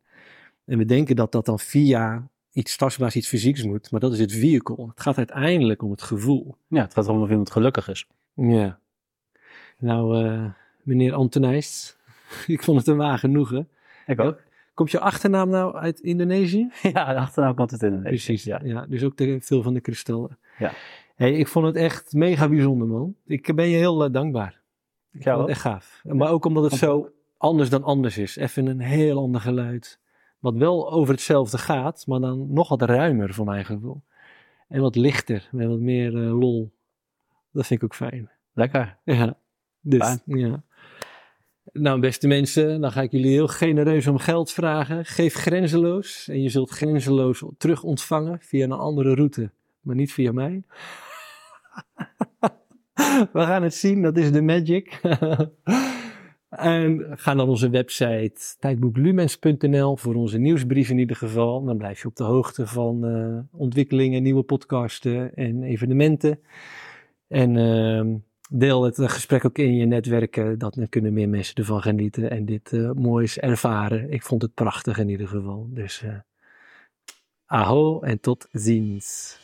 En we denken dat dat dan via iets tastbaars, iets fysieks moet. Maar dat is het vehicle. Het gaat uiteindelijk om het gevoel. Ja, het gaat om of iemand gelukkig is. Ja. Nou, uh, meneer Antonijs. ik vond het een waar genoegen. Ik ook. Komt je achternaam nou uit Indonesië? Ja, de achternaam komt uit Indonesië. Precies, ja. ja dus ook de, veel van de kristallen. Ja. Hey, ik vond het echt mega bijzonder, man. Ik ben je heel uh, dankbaar. Ik vond het echt gaaf. Maar ook omdat het zo anders dan anders is. Even een heel ander geluid. Wat wel over hetzelfde gaat, maar dan nog wat ruimer voor mijn gevoel. En wat lichter, met wat meer uh, lol. Dat vind ik ook fijn. Lekker. Ja. Dus, ja. Nou, beste mensen, dan ga ik jullie heel genereus om geld vragen. Geef grenzeloos en je zult grenzeloos terug ontvangen via een andere route, maar niet via mij. We gaan het zien, dat is de magic. en ga naar onze website tijdboeklumens.nl voor onze nieuwsbrief in ieder geval. Dan blijf je op de hoogte van uh, ontwikkelingen, nieuwe podcasten en evenementen. En... Uh, deel het gesprek ook in je netwerken. Dat kunnen meer mensen ervan genieten en dit uh, moois ervaren. Ik vond het prachtig in ieder geval. Dus uh, aho en tot ziens.